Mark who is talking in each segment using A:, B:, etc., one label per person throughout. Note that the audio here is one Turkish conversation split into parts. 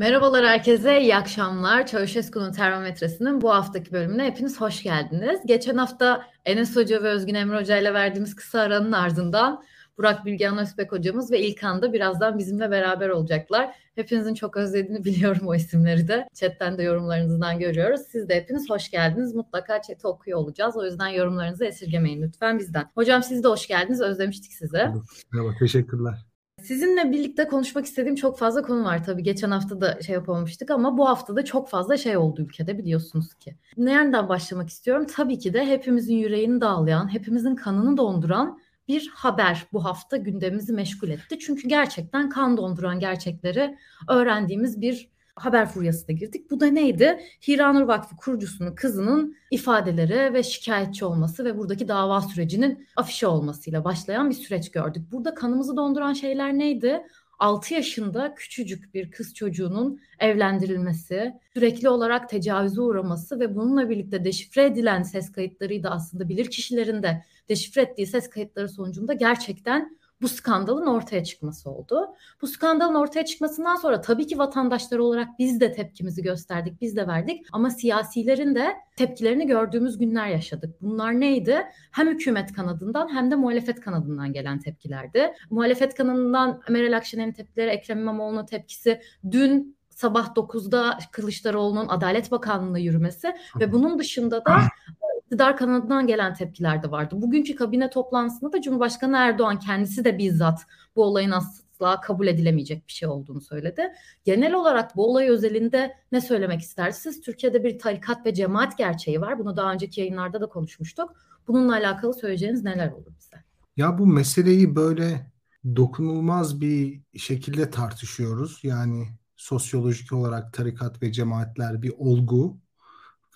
A: Merhabalar herkese, iyi akşamlar. Çavuşesku'nun termometresinin bu haftaki bölümüne hepiniz hoş geldiniz. Geçen hafta Enes Hoca ve Özgün Emre Hoca ile verdiğimiz kısa aranın ardından Burak Bilgehan Özbek hocamız ve İlkan da birazdan bizimle beraber olacaklar. Hepinizin çok özlediğini biliyorum o isimleri de. Chatten de yorumlarınızdan görüyoruz. Siz de hepiniz hoş geldiniz. Mutlaka chat'i okuyor olacağız. O yüzden yorumlarınızı esirgemeyin lütfen bizden. Hocam siz de hoş geldiniz. Özlemiştik sizi.
B: Merhaba, teşekkürler.
A: Sizinle birlikte konuşmak istediğim çok fazla konu var tabii. Geçen hafta da şey yapamamıştık ama bu hafta da çok fazla şey oldu ülkede biliyorsunuz ki. Nereden başlamak istiyorum? Tabii ki de hepimizin yüreğini dağlayan, hepimizin kanını donduran bir haber bu hafta gündemimizi meşgul etti. Çünkü gerçekten kan donduran gerçekleri öğrendiğimiz bir haber furyasına girdik. Bu da neydi? Hiranur Vakfı kurucusunun kızının ifadeleri ve şikayetçi olması ve buradaki dava sürecinin afişe olmasıyla başlayan bir süreç gördük. Burada kanımızı donduran şeyler neydi? 6 yaşında küçücük bir kız çocuğunun evlendirilmesi, sürekli olarak tecavüze uğraması ve bununla birlikte deşifre edilen ses kayıtlarıydı aslında bilir kişilerin de deşifre ettiği ses kayıtları sonucunda gerçekten bu skandalın ortaya çıkması oldu. Bu skandalın ortaya çıkmasından sonra tabii ki vatandaşlar olarak biz de tepkimizi gösterdik, biz de verdik ama siyasilerin de tepkilerini gördüğümüz günler yaşadık. Bunlar neydi? Hem hükümet kanadından hem de muhalefet kanadından gelen tepkilerdi. Muhalefet kanadından Meral Akşener'in tepkileri, Ekrem İmamoğlu'nun tepkisi dün sabah 9'da Kılıçdaroğlu'nun Adalet Bakanlığı'na yürümesi ve bunun dışında da iktidar kanadından gelen tepkiler de vardı. Bugünkü kabine toplantısında da Cumhurbaşkanı Erdoğan kendisi de bizzat bu olayın asla kabul edilemeyecek bir şey olduğunu söyledi. Genel olarak bu olay özelinde ne söylemek istersiniz? Türkiye'de bir tarikat ve cemaat gerçeği var. Bunu daha önceki yayınlarda da konuşmuştuk. Bununla alakalı söyleyeceğiniz neler olur bize?
B: Ya bu meseleyi böyle dokunulmaz bir şekilde tartışıyoruz. Yani sosyolojik olarak tarikat ve cemaatler bir olgu.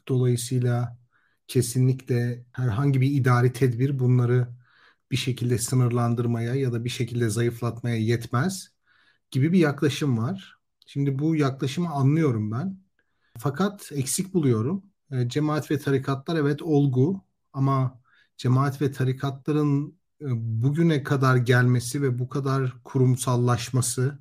B: Dolayısıyla kesinlikle herhangi bir idari tedbir bunları bir şekilde sınırlandırmaya ya da bir şekilde zayıflatmaya yetmez gibi bir yaklaşım var. Şimdi bu yaklaşımı anlıyorum ben. Fakat eksik buluyorum. E, cemaat ve tarikatlar evet olgu ama cemaat ve tarikatların e, bugüne kadar gelmesi ve bu kadar kurumsallaşması,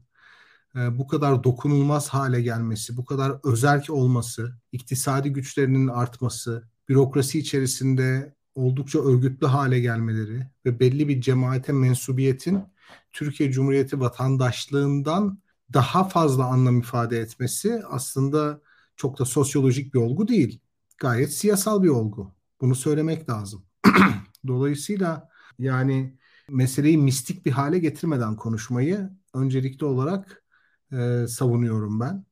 B: e, bu kadar dokunulmaz hale gelmesi, bu kadar özerk olması, iktisadi güçlerinin artması, bürokrasi içerisinde oldukça örgütlü hale gelmeleri ve belli bir cemaate mensubiyetin Türkiye Cumhuriyeti vatandaşlığından daha fazla anlam ifade etmesi aslında çok da sosyolojik bir olgu değil. Gayet siyasal bir olgu. Bunu söylemek lazım. Dolayısıyla yani meseleyi mistik bir hale getirmeden konuşmayı öncelikli olarak e, savunuyorum ben.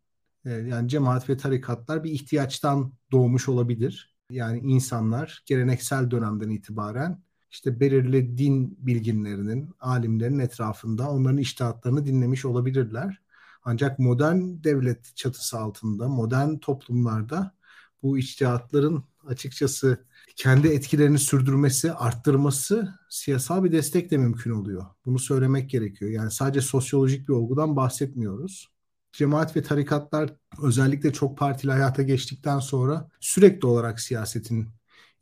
B: E, yani cemaat ve tarikatlar bir ihtiyaçtan doğmuş olabilir yani insanlar geleneksel dönemden itibaren işte belirli din bilginlerinin, alimlerin etrafında onların iştihatlarını dinlemiş olabilirler. Ancak modern devlet çatısı altında, modern toplumlarda bu içtihatların açıkçası kendi etkilerini sürdürmesi, arttırması siyasal bir destekle mümkün oluyor. Bunu söylemek gerekiyor. Yani sadece sosyolojik bir olgudan bahsetmiyoruz cemaat ve tarikatlar özellikle çok partili hayata geçtikten sonra sürekli olarak siyasetin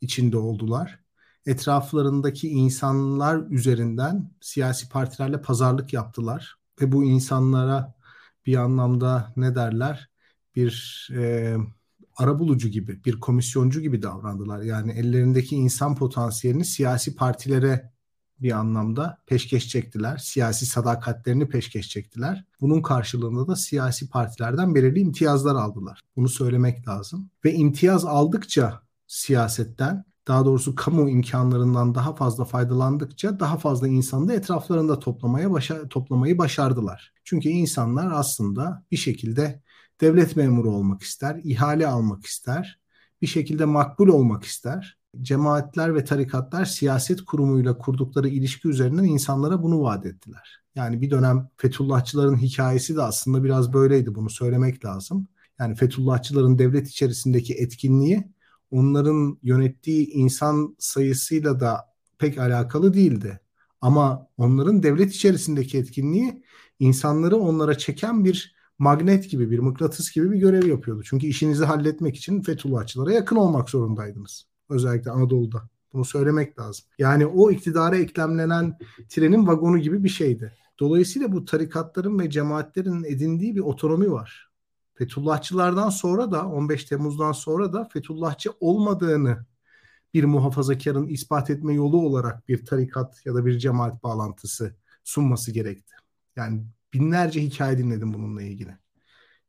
B: içinde oldular. Etraflarındaki insanlar üzerinden siyasi partilerle pazarlık yaptılar ve bu insanlara bir anlamda ne derler bir e, arabulucu gibi, bir komisyoncu gibi davrandılar. Yani ellerindeki insan potansiyelini siyasi partilere bir anlamda peşkeş çektiler. Siyasi sadakatlerini peşkeş çektiler. Bunun karşılığında da siyasi partilerden belirli imtiyazlar aldılar. Bunu söylemek lazım. Ve imtiyaz aldıkça siyasetten daha doğrusu kamu imkanlarından daha fazla faydalandıkça daha fazla insanı da etraflarında toplamaya başa toplamayı başardılar. Çünkü insanlar aslında bir şekilde devlet memuru olmak ister, ihale almak ister, bir şekilde makbul olmak ister cemaatler ve tarikatlar siyaset kurumuyla kurdukları ilişki üzerinden insanlara bunu vaat ettiler. Yani bir dönem Fethullahçıların hikayesi de aslında biraz böyleydi bunu söylemek lazım. Yani Fethullahçıların devlet içerisindeki etkinliği onların yönettiği insan sayısıyla da pek alakalı değildi. Ama onların devlet içerisindeki etkinliği insanları onlara çeken bir magnet gibi, bir mıknatıs gibi bir görev yapıyordu. Çünkü işinizi halletmek için Fethullahçılara yakın olmak zorundaydınız. Özellikle Anadolu'da. Bunu söylemek lazım. Yani o iktidara eklemlenen trenin vagonu gibi bir şeydi. Dolayısıyla bu tarikatların ve cemaatlerin edindiği bir otonomi var. Fethullahçılardan sonra da 15 Temmuz'dan sonra da Fethullahçı olmadığını bir muhafazakarın ispat etme yolu olarak bir tarikat ya da bir cemaat bağlantısı sunması gerekti. Yani binlerce hikaye dinledim bununla ilgili.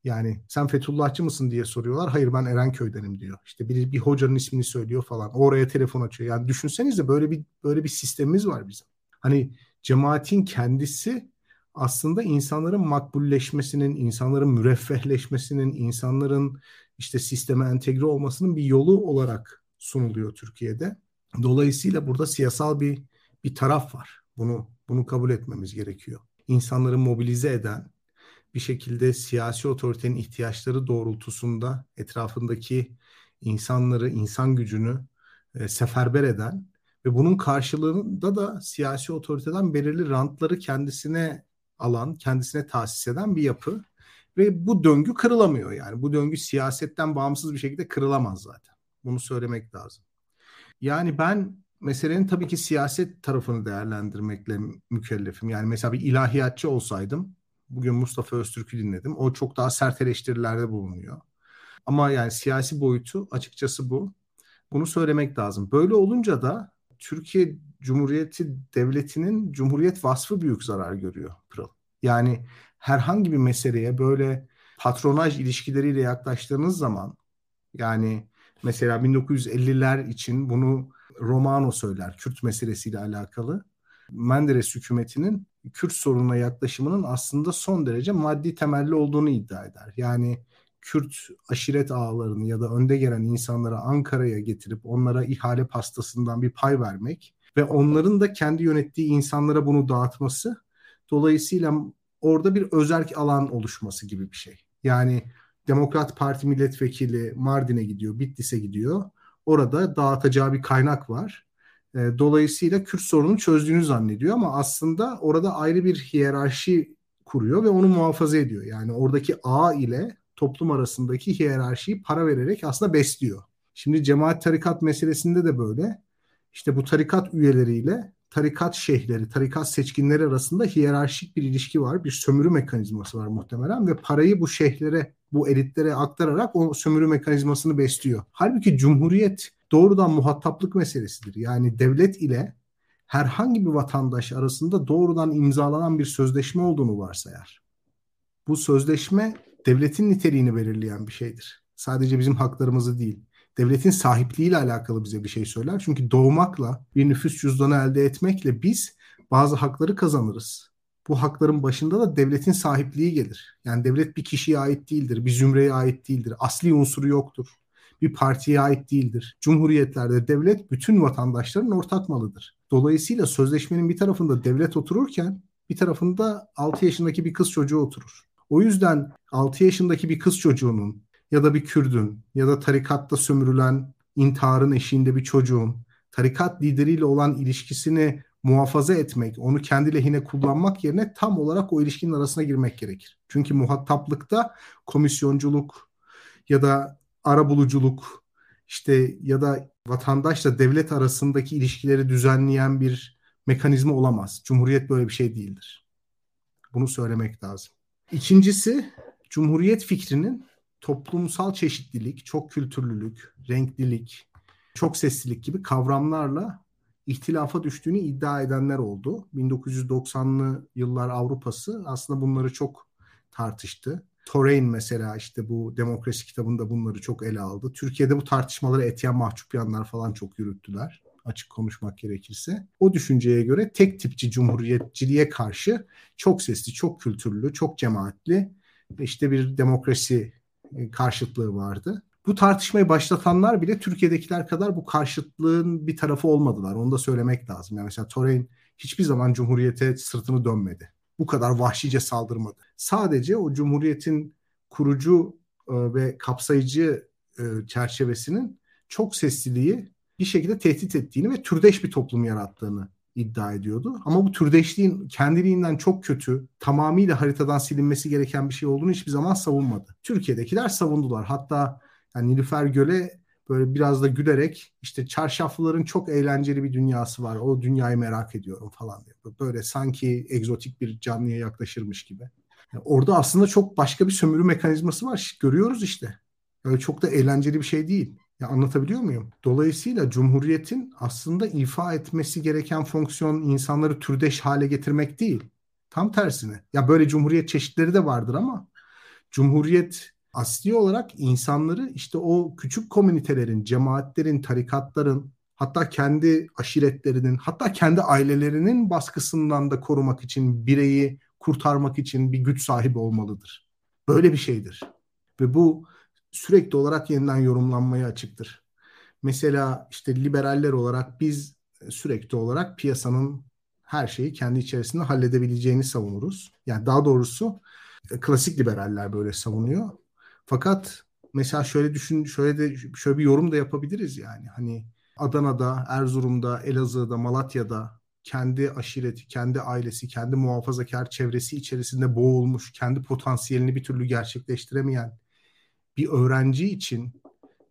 B: Yani sen Fethullahçı mısın diye soruyorlar. Hayır ben Erenköy'denim diyor. İşte bir, bir hocanın ismini söylüyor falan. Oraya telefon açıyor. Yani düşünsenize böyle bir böyle bir sistemimiz var bizim. Hani cemaatin kendisi aslında insanların makbulleşmesinin, insanların müreffehleşmesinin, insanların işte sisteme entegre olmasının bir yolu olarak sunuluyor Türkiye'de. Dolayısıyla burada siyasal bir bir taraf var. Bunu bunu kabul etmemiz gerekiyor. İnsanları mobilize eden, bir şekilde siyasi otoritenin ihtiyaçları doğrultusunda etrafındaki insanları, insan gücünü e, seferber eden ve bunun karşılığında da siyasi otoriteden belirli rantları kendisine alan, kendisine tahsis eden bir yapı ve bu döngü kırılamıyor yani. Bu döngü siyasetten bağımsız bir şekilde kırılamaz zaten. Bunu söylemek lazım. Yani ben meselenin tabii ki siyaset tarafını değerlendirmekle mükellefim. Yani mesela bir ilahiyatçı olsaydım bugün Mustafa Öztürk'ü dinledim. O çok daha sert eleştirilerde bulunuyor. Ama yani siyasi boyutu açıkçası bu. Bunu söylemek lazım. Böyle olunca da Türkiye Cumhuriyeti Devleti'nin Cumhuriyet vasfı büyük zarar görüyor Pırıl. Yani herhangi bir meseleye böyle patronaj ilişkileriyle yaklaştığınız zaman yani mesela 1950'ler için bunu Romano söyler Kürt meselesiyle alakalı. Menderes hükümetinin Kürt sorununa yaklaşımının aslında son derece maddi temelli olduğunu iddia eder. Yani Kürt aşiret ağlarını ya da önde gelen insanları Ankara'ya getirip onlara ihale pastasından bir pay vermek ve onların da kendi yönettiği insanlara bunu dağıtması dolayısıyla orada bir özerk alan oluşması gibi bir şey. Yani Demokrat Parti milletvekili Mardin'e gidiyor, Bitlis'e gidiyor. Orada dağıtacağı bir kaynak var. E, dolayısıyla Kürt sorununu çözdüğünü zannediyor ama aslında orada ayrı bir hiyerarşi kuruyor ve onu muhafaza ediyor. Yani oradaki ağ ile toplum arasındaki hiyerarşiyi para vererek aslında besliyor. Şimdi cemaat tarikat meselesinde de böyle. İşte bu tarikat üyeleriyle tarikat şeyhleri, tarikat seçkinleri arasında hiyerarşik bir ilişki var. Bir sömürü mekanizması var muhtemelen ve parayı bu şeyhlere, bu elitlere aktararak o sömürü mekanizmasını besliyor. Halbuki cumhuriyet doğrudan muhataplık meselesidir. Yani devlet ile herhangi bir vatandaş arasında doğrudan imzalanan bir sözleşme olduğunu varsayar. Bu sözleşme devletin niteliğini belirleyen bir şeydir. Sadece bizim haklarımızı değil. Devletin sahipliğiyle alakalı bize bir şey söyler. Çünkü doğmakla, bir nüfus cüzdanı elde etmekle biz bazı hakları kazanırız. Bu hakların başında da devletin sahipliği gelir. Yani devlet bir kişiye ait değildir, bir zümreye ait değildir. Asli unsuru yoktur bir partiye ait değildir. Cumhuriyetlerde devlet bütün vatandaşların ortak malıdır. Dolayısıyla sözleşmenin bir tarafında devlet otururken bir tarafında 6 yaşındaki bir kız çocuğu oturur. O yüzden 6 yaşındaki bir kız çocuğunun ya da bir Kürdün ya da tarikatta sömürülen intiharın eşiğinde bir çocuğun tarikat lideriyle olan ilişkisini muhafaza etmek, onu kendi lehine kullanmak yerine tam olarak o ilişkinin arasına girmek gerekir. Çünkü muhataplıkta komisyonculuk ya da arabuluculuk işte ya da vatandaşla devlet arasındaki ilişkileri düzenleyen bir mekanizma olamaz. Cumhuriyet böyle bir şey değildir. Bunu söylemek lazım. İkincisi Cumhuriyet fikrinin toplumsal çeşitlilik, çok kültürlülük, renklilik, çok seslilik gibi kavramlarla ihtilafa düştüğünü iddia edenler oldu. 1990'lı yıllar Avrupa'sı aslında bunları çok tartıştı. Torain mesela işte bu demokrasi kitabında bunları çok ele aldı. Türkiye'de bu tartışmaları Etiyen Mahçupyanlar falan çok yürüttüler açık konuşmak gerekirse. O düşünceye göre tek tipçi cumhuriyetçiliğe karşı çok sesli, çok kültürlü, çok cemaatli işte bir demokrasi e, karşıtlığı vardı. Bu tartışmayı başlatanlar bile Türkiye'dekiler kadar bu karşıtlığın bir tarafı olmadılar. Onu da söylemek lazım. Yani mesela Torain hiçbir zaman Cumhuriyete sırtını dönmedi bu kadar vahşice saldırmadı. Sadece o cumhuriyetin kurucu e, ve kapsayıcı e, çerçevesinin çok sesliliği bir şekilde tehdit ettiğini ve türdeş bir toplum yarattığını iddia ediyordu. Ama bu türdeşliğin kendiliğinden çok kötü, tamamıyla haritadan silinmesi gereken bir şey olduğunu hiçbir zaman savunmadı. Türkiye'dekiler savundular. Hatta yani Nilüfer Göl'e böyle biraz da gülerek işte çarşaflıların çok eğlenceli bir dünyası var. O dünyayı merak ediyorum falan diyor. Böyle sanki egzotik bir canlıya yaklaşırmış gibi. Orada aslında çok başka bir sömürü mekanizması var. Görüyoruz işte. Öyle çok da eğlenceli bir şey değil. Ya anlatabiliyor muyum? Dolayısıyla Cumhuriyet'in aslında ifa etmesi gereken fonksiyon insanları türdeş hale getirmek değil. Tam tersine. Ya böyle Cumhuriyet çeşitleri de vardır ama Cumhuriyet asli olarak insanları işte o küçük komünitelerin, cemaatlerin, tarikatların, hatta kendi aşiretlerinin, hatta kendi ailelerinin baskısından da korumak için, bireyi kurtarmak için bir güç sahibi olmalıdır. Böyle bir şeydir. Ve bu sürekli olarak yeniden yorumlanmaya açıktır. Mesela işte liberaller olarak biz sürekli olarak piyasanın her şeyi kendi içerisinde halledebileceğini savunuruz. Yani daha doğrusu klasik liberaller böyle savunuyor. Fakat mesela şöyle düşün, şöyle de şöyle bir yorum da yapabiliriz yani. Hani Adana'da, Erzurum'da, Elazığ'da, Malatya'da kendi aşireti, kendi ailesi, kendi muhafazakar çevresi içerisinde boğulmuş, kendi potansiyelini bir türlü gerçekleştiremeyen bir öğrenci için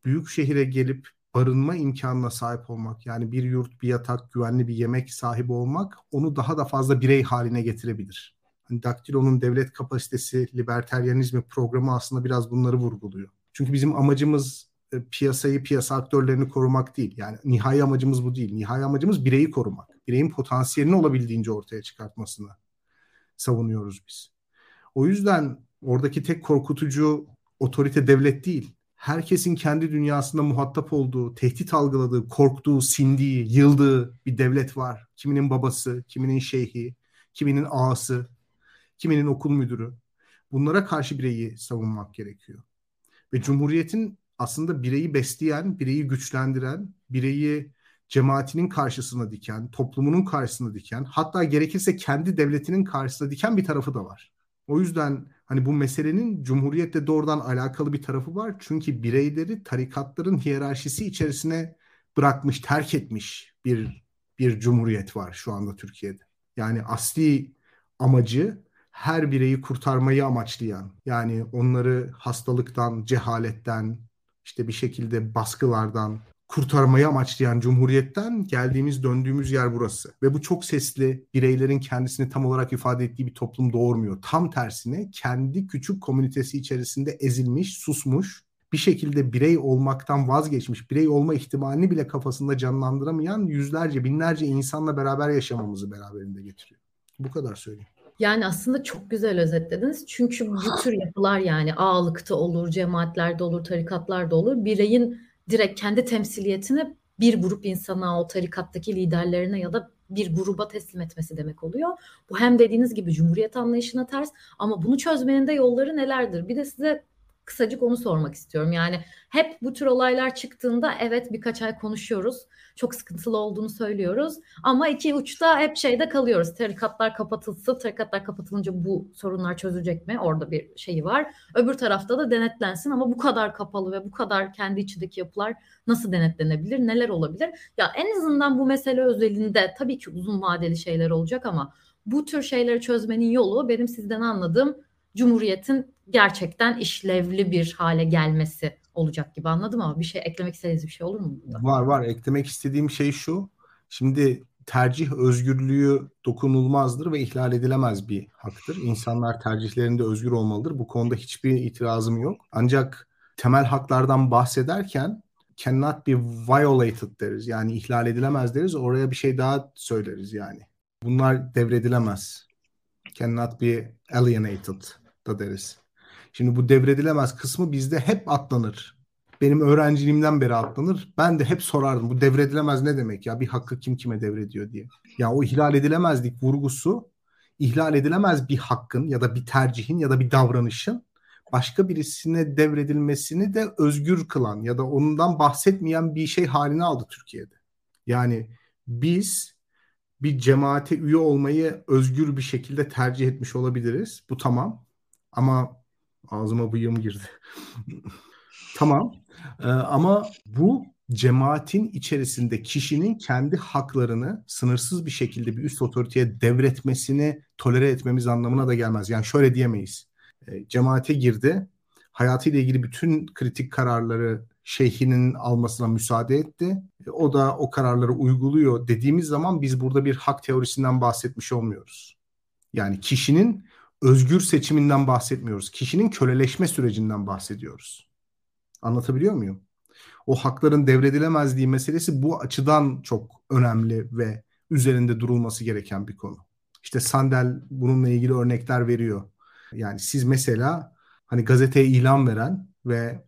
B: büyük şehire gelip barınma imkanına sahip olmak, yani bir yurt, bir yatak, güvenli bir yemek sahibi olmak onu daha da fazla birey haline getirebilir. Hani Daktilo'nun devlet kapasitesi, liberteryanizmi programı aslında biraz bunları vurguluyor. Çünkü bizim amacımız e, piyasayı, piyasa aktörlerini korumak değil. Yani nihai amacımız bu değil. Nihai amacımız bireyi korumak. Bireyin potansiyelini olabildiğince ortaya çıkartmasını savunuyoruz biz. O yüzden oradaki tek korkutucu otorite devlet değil. Herkesin kendi dünyasında muhatap olduğu, tehdit algıladığı, korktuğu, sindiği, yıldığı bir devlet var. Kiminin babası, kiminin şeyhi, kiminin ağası, kiminin okul müdürü. Bunlara karşı bireyi savunmak gerekiyor. Ve Cumhuriyet'in aslında bireyi besleyen, bireyi güçlendiren, bireyi cemaatinin karşısına diken, toplumunun karşısına diken, hatta gerekirse kendi devletinin karşısına diken bir tarafı da var. O yüzden hani bu meselenin cumhuriyetle doğrudan alakalı bir tarafı var. Çünkü bireyleri tarikatların hiyerarşisi içerisine bırakmış, terk etmiş bir bir cumhuriyet var şu anda Türkiye'de. Yani asli amacı her bireyi kurtarmayı amaçlayan, yani onları hastalıktan, cehaletten, işte bir şekilde baskılardan kurtarmayı amaçlayan cumhuriyetten geldiğimiz döndüğümüz yer burası. Ve bu çok sesli bireylerin kendisini tam olarak ifade ettiği bir toplum doğurmuyor. Tam tersine kendi küçük komünitesi içerisinde ezilmiş, susmuş, bir şekilde birey olmaktan vazgeçmiş, birey olma ihtimalini bile kafasında canlandıramayan yüzlerce, binlerce insanla beraber yaşamamızı beraberinde getiriyor. Bu kadar söyleyeyim.
A: Yani aslında çok güzel özetlediniz. Çünkü bu tür yapılar yani ağalıkta olur, cemaatlerde olur, tarikatlarda olur. Bireyin direkt kendi temsiliyetini bir grup insana, o tarikattaki liderlerine ya da bir gruba teslim etmesi demek oluyor. Bu hem dediğiniz gibi cumhuriyet anlayışına ters ama bunu çözmenin de yolları nelerdir? Bir de size kısacık onu sormak istiyorum. Yani hep bu tür olaylar çıktığında evet birkaç ay konuşuyoruz. Çok sıkıntılı olduğunu söylüyoruz. Ama iki uçta hep şeyde kalıyoruz. Tarikatlar kapatılsa, tarikatlar kapatılınca bu sorunlar çözülecek mi? Orada bir şeyi var. Öbür tarafta da denetlensin ama bu kadar kapalı ve bu kadar kendi içindeki yapılar nasıl denetlenebilir? Neler olabilir? Ya en azından bu mesele özelinde tabii ki uzun vadeli şeyler olacak ama bu tür şeyleri çözmenin yolu benim sizden anladığım Cumhuriyet'in gerçekten işlevli bir hale gelmesi olacak gibi anladım ama bir şey eklemek istediğiniz bir şey olur mu burada?
B: Var var eklemek istediğim şey şu. Şimdi tercih özgürlüğü dokunulmazdır ve ihlal edilemez bir haktır. İnsanlar tercihlerinde özgür olmalıdır. Bu konuda hiçbir itirazım yok. Ancak temel haklardan bahsederken cannot be violated deriz. Yani ihlal edilemez deriz. Oraya bir şey daha söyleriz yani. Bunlar devredilemez. Cannot be alienated da deriz. Şimdi bu devredilemez kısmı bizde hep atlanır. Benim öğrenciliğimden beri atlanır. Ben de hep sorardım bu devredilemez ne demek ya bir hakkı kim kime devrediyor diye. Ya o ihlal edilemezlik vurgusu ihlal edilemez bir hakkın ya da bir tercihin ya da bir davranışın başka birisine devredilmesini de özgür kılan ya da ondan bahsetmeyen bir şey haline aldı Türkiye'de. Yani biz bir cemaate üye olmayı özgür bir şekilde tercih etmiş olabiliriz. Bu tamam. Ama ağzıma bıyığım girdi. tamam. Ee, ama bu cemaatin içerisinde kişinin kendi haklarını sınırsız bir şekilde bir üst otoriteye devretmesini tolere etmemiz anlamına da gelmez. Yani şöyle diyemeyiz. E, cemaate girdi. Hayatıyla ilgili bütün kritik kararları şeyhinin almasına müsaade etti. E, o da o kararları uyguluyor dediğimiz zaman biz burada bir hak teorisinden bahsetmiş olmuyoruz. Yani kişinin özgür seçiminden bahsetmiyoruz. Kişinin köleleşme sürecinden bahsediyoruz. Anlatabiliyor muyum? O hakların devredilemezliği meselesi bu açıdan çok önemli ve üzerinde durulması gereken bir konu. İşte Sandel bununla ilgili örnekler veriyor. Yani siz mesela hani gazeteye ilan veren ve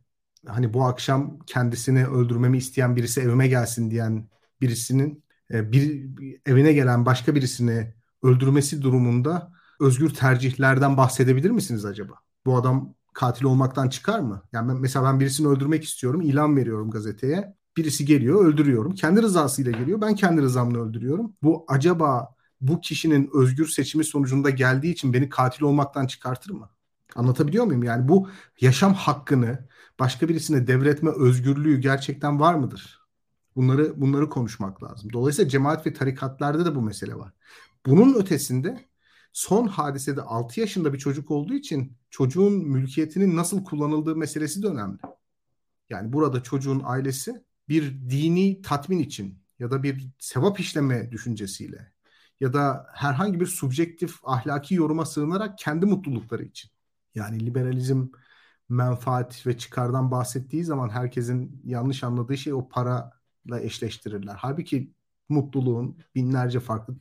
B: hani bu akşam kendisini öldürmemi isteyen birisi evime gelsin diyen birisinin e, bir evine gelen başka birisini öldürmesi durumunda özgür tercihlerden bahsedebilir misiniz acaba? Bu adam katil olmaktan çıkar mı? Yani ben, mesela ben birisini öldürmek istiyorum, ilan veriyorum gazeteye. Birisi geliyor, öldürüyorum. Kendi rızasıyla geliyor, ben kendi rızamla öldürüyorum. Bu acaba bu kişinin özgür seçimi sonucunda geldiği için beni katil olmaktan çıkartır mı? Anlatabiliyor muyum? Yani bu yaşam hakkını başka birisine devretme özgürlüğü gerçekten var mıdır? Bunları bunları konuşmak lazım. Dolayısıyla cemaat ve tarikatlarda da bu mesele var. Bunun ötesinde son hadisede 6 yaşında bir çocuk olduğu için çocuğun mülkiyetinin nasıl kullanıldığı meselesi de önemli. Yani burada çocuğun ailesi bir dini tatmin için ya da bir sevap işleme düşüncesiyle ya da herhangi bir subjektif ahlaki yoruma sığınarak kendi mutlulukları için. Yani liberalizm menfaat ve çıkardan bahsettiği zaman herkesin yanlış anladığı şey o parayla eşleştirirler. Halbuki mutluluğun binlerce farklı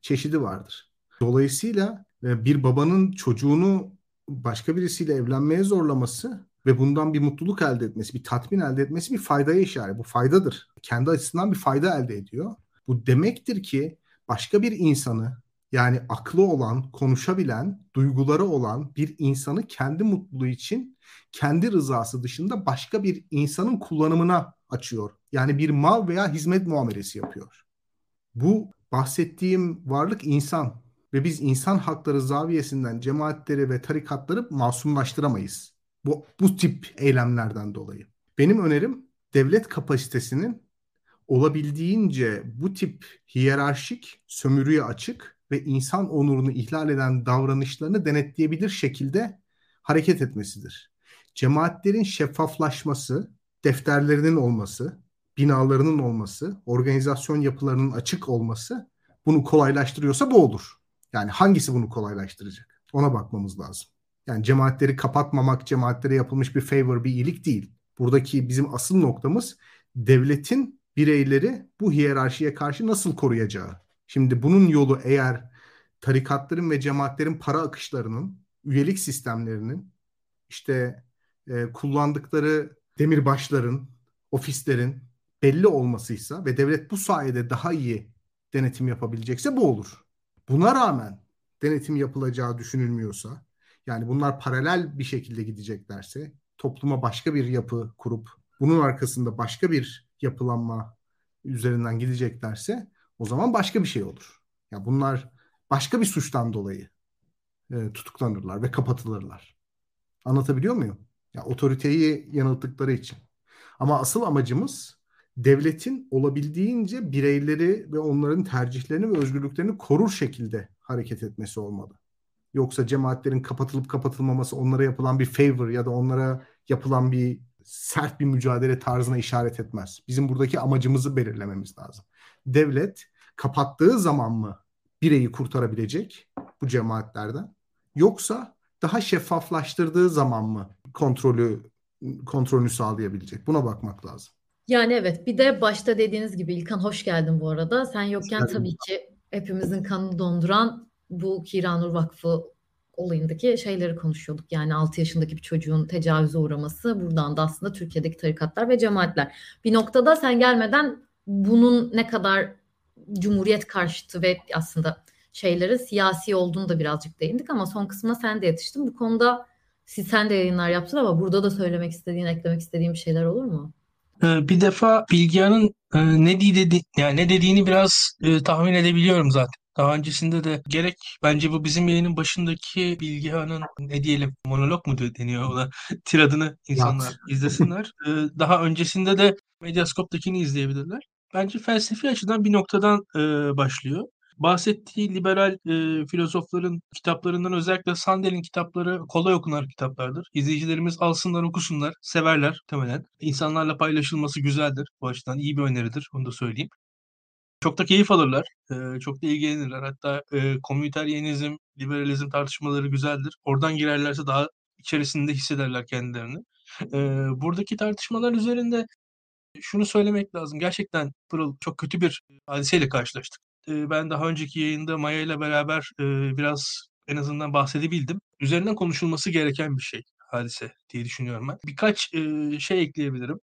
B: çeşidi vardır. Dolayısıyla e, bir babanın çocuğunu başka birisiyle evlenmeye zorlaması ve bundan bir mutluluk elde etmesi, bir tatmin ede etmesi bir faydaya işaret. Bu faydadır. Kendi açısından bir fayda elde ediyor. Bu demektir ki başka bir insanı yani aklı olan, konuşabilen, duyguları olan bir insanı kendi mutluluğu için kendi rızası dışında başka bir insanın kullanımına açıyor. Yani bir mal veya hizmet muamelesi yapıyor. Bu bahsettiğim varlık insan ve biz insan hakları zaviyesinden cemaatleri ve tarikatları masumlaştıramayız. Bu, bu tip eylemlerden dolayı. Benim önerim devlet kapasitesinin olabildiğince bu tip hiyerarşik, sömürüye açık ve insan onurunu ihlal eden davranışlarını denetleyebilir şekilde hareket etmesidir. Cemaatlerin şeffaflaşması, defterlerinin olması, binalarının olması, organizasyon yapılarının açık olması bunu kolaylaştırıyorsa bu olur. Yani hangisi bunu kolaylaştıracak? Ona bakmamız lazım. Yani cemaatleri kapatmamak, cemaatlere yapılmış bir favor, bir iyilik değil. Buradaki bizim asıl noktamız devletin bireyleri bu hiyerarşiye karşı nasıl koruyacağı. Şimdi bunun yolu eğer tarikatların ve cemaatlerin para akışlarının, üyelik sistemlerinin, işte e, kullandıkları demirbaşların, ofislerin belli olmasıysa ve devlet bu sayede daha iyi denetim yapabilecekse bu olur. Buna rağmen denetim yapılacağı düşünülmüyorsa, yani bunlar paralel bir şekilde gideceklerse, topluma başka bir yapı kurup bunun arkasında başka bir yapılanma üzerinden gideceklerse o zaman başka bir şey olur. Ya bunlar başka bir suçtan dolayı e, tutuklanırlar ve kapatılırlar. Anlatabiliyor muyum? Ya otoriteyi yanılttıkları için. Ama asıl amacımız devletin olabildiğince bireyleri ve onların tercihlerini ve özgürlüklerini korur şekilde hareket etmesi olmalı. Yoksa cemaatlerin kapatılıp kapatılmaması onlara yapılan bir favor ya da onlara yapılan bir sert bir mücadele tarzına işaret etmez. Bizim buradaki amacımızı belirlememiz lazım. Devlet kapattığı zaman mı bireyi kurtarabilecek bu cemaatlerden? Yoksa daha şeffaflaştırdığı zaman mı kontrolü kontrolünü sağlayabilecek? Buna bakmak lazım.
A: Yani evet bir de başta dediğiniz gibi İlkan hoş geldin bu arada. Sen yokken tabii ki hepimizin kanını donduran bu Kiranur Vakfı olayındaki şeyleri konuşuyorduk. Yani 6 yaşındaki bir çocuğun tecavüze uğraması buradan da aslında Türkiye'deki tarikatlar ve cemaatler. Bir noktada sen gelmeden bunun ne kadar cumhuriyet karşıtı ve aslında şeyleri siyasi olduğunu da birazcık değindik ama son kısmına sen de yetiştin. Bu konuda siz sen de yayınlar yaptın ama burada da söylemek istediğin, eklemek istediğin bir şeyler olur mu?
C: Ee, bir defa Bilgehan'ın e, ne dedi yani ne dediğini biraz e, tahmin edebiliyorum zaten. Daha öncesinde de gerek bence bu bizim yayının başındaki Bilgehan'ın ne diyelim monolog mu deniyor ona tiradını insanlar izlesinler. Ee, daha öncesinde de Medyascope'dakini izleyebilirler. Bence felsefi açıdan bir noktadan e, başlıyor. Bahsettiği liberal e, filozofların kitaplarından özellikle Sandel'in kitapları kolay okunan kitaplardır. İzleyicilerimiz alsınlar, okusunlar, severler temelen. İnsanlarla paylaşılması güzeldir. Bu açıdan iyi bir öneridir, onu da söyleyeyim. çok da keyif alırlar. E, çok da ilgilenirler. Hatta e, komüniteryenizm, liberalizm tartışmaları güzeldir. Oradan girerlerse daha içerisinde hissederler kendilerini. E, buradaki tartışmalar üzerinde şunu söylemek lazım. Gerçekten Pırıl çok kötü bir hadiseyle karşılaştık. Ben daha önceki yayında Maya ile beraber biraz en azından bahsedebildim. Üzerinden konuşulması gereken bir şey hadise diye düşünüyorum ben. Birkaç şey ekleyebilirim.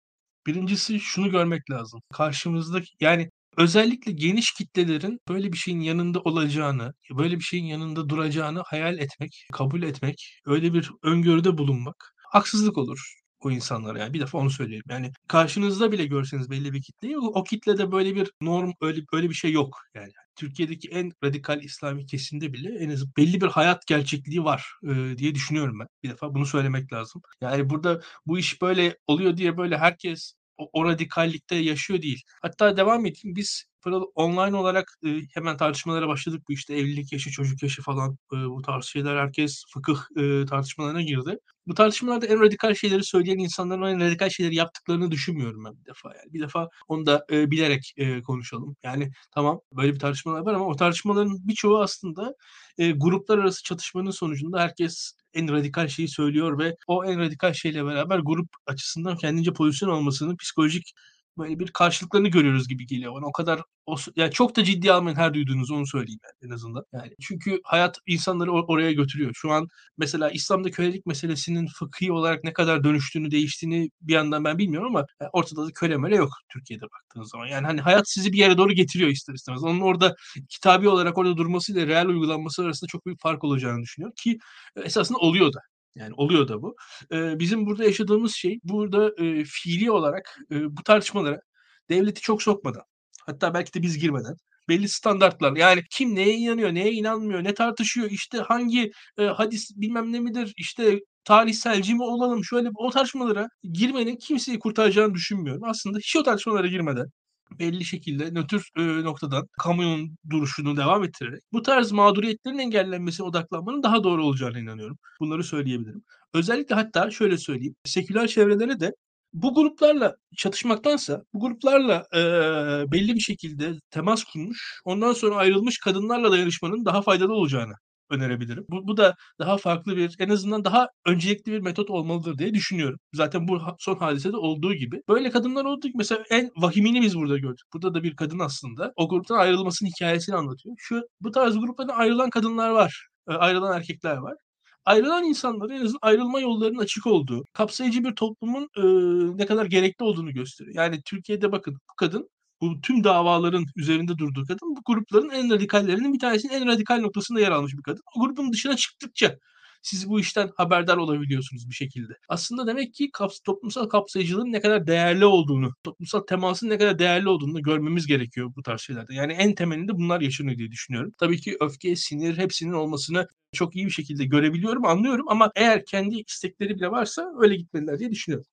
C: Birincisi şunu görmek lazım. Karşımızda yani özellikle geniş kitlelerin böyle bir şeyin yanında olacağını, böyle bir şeyin yanında duracağını hayal etmek, kabul etmek, öyle bir öngörüde bulunmak haksızlık olur o insanlara yani bir defa onu söyleyeyim. Yani karşınızda bile görseniz belli bir kitleyi o, kitlede böyle bir norm öyle öyle bir şey yok yani. Türkiye'deki en radikal İslami kesimde bile en az belli bir hayat gerçekliği var e, diye düşünüyorum ben. Bir defa bunu söylemek lazım. Yani burada bu iş böyle oluyor diye böyle herkes o, o radikallikte yaşıyor değil. Hatta devam edeyim. Biz Pırıl online olarak e, hemen tartışmalara başladık. Bu işte evlilik yaşı, çocuk yaşı falan e, bu tarz şeyler herkes fıkıh e, tartışmalarına girdi. Bu tartışmalarda en radikal şeyleri söyleyen insanların en radikal şeyleri yaptıklarını düşünmüyorum ben bir defa. Yani bir defa onu da e, bilerek e, konuşalım. Yani tamam böyle bir tartışmalar var ama o tartışmaların birçoğu aslında e, gruplar arası çatışmanın sonucunda herkes en radikal şeyi söylüyor ve o en radikal şeyle beraber grup açısından kendince pozisyon almasının psikolojik böyle bir karşılıklarını görüyoruz gibi geliyor bana. O kadar o, yani çok da ciddi almayın her duyduğunuz onu söyleyeyim yani en azından. Yani çünkü hayat insanları or- oraya götürüyor. Şu an mesela İslam'da kölelik meselesinin fıkhi olarak ne kadar dönüştüğünü, değiştiğini bir yandan ben bilmiyorum ama yani ortada da köle mele yok Türkiye'de baktığınız zaman. Yani hani hayat sizi bir yere doğru getiriyor ister istemez. Onun orada kitabi olarak orada durmasıyla real uygulanması arasında çok büyük fark olacağını düşünüyorum ki esasında oluyor da. Yani oluyor da bu. Ee, bizim burada yaşadığımız şey burada e, fiili olarak e, bu tartışmalara devleti çok sokmadan hatta belki de biz girmeden belli standartlar yani kim neye inanıyor neye inanmıyor ne tartışıyor işte hangi e, hadis bilmem ne midir işte tarihselci mi olalım şöyle o tartışmalara girmenin kimseyi kurtaracağını düşünmüyorum. Aslında hiç o tartışmalara girmeden belli şekilde nötr e, noktadan kamunun duruşunu devam ettirerek bu tarz mağduriyetlerin engellenmesine odaklanmanın daha doğru olacağına inanıyorum. Bunları söyleyebilirim. Özellikle hatta şöyle söyleyeyim. Seküler çevrelere de bu gruplarla çatışmaktansa bu gruplarla e, belli bir şekilde temas kurmuş, ondan sonra ayrılmış kadınlarla dayanışmanın daha faydalı olacağını önerebilirim. Bu, bu da daha farklı bir, en azından daha öncelikli bir metot olmalıdır diye düşünüyorum. Zaten bu son hadisede olduğu gibi. Böyle kadınlar gibi mesela en vahimini biz burada gördük. Burada da bir kadın aslında o gruptan ayrılmasının hikayesini anlatıyor. Şu bu tarz gruplardan ayrılan kadınlar var. Ayrılan erkekler var ayrılan insanların en azından ayrılma yollarının açık olduğu, kapsayıcı bir toplumun e, ne kadar gerekli olduğunu gösteriyor. Yani Türkiye'de bakın bu kadın bu tüm davaların üzerinde durduğu kadın bu grupların en radikallerinin bir tanesinin en radikal noktasında yer almış bir kadın. O grubun dışına çıktıkça siz bu işten haberdar olabiliyorsunuz bir şekilde. Aslında demek ki kaps toplumsal kapsayıcılığın ne kadar değerli olduğunu, toplumsal temasın ne kadar değerli olduğunu görmemiz gerekiyor bu tarz şeylerde. Yani en temelinde bunlar yaşanıyor diye düşünüyorum. Tabii ki öfke, sinir hepsinin olmasını çok iyi bir şekilde görebiliyorum, anlıyorum ama eğer kendi istekleri bile varsa öyle gitmeliler diye düşünüyorum.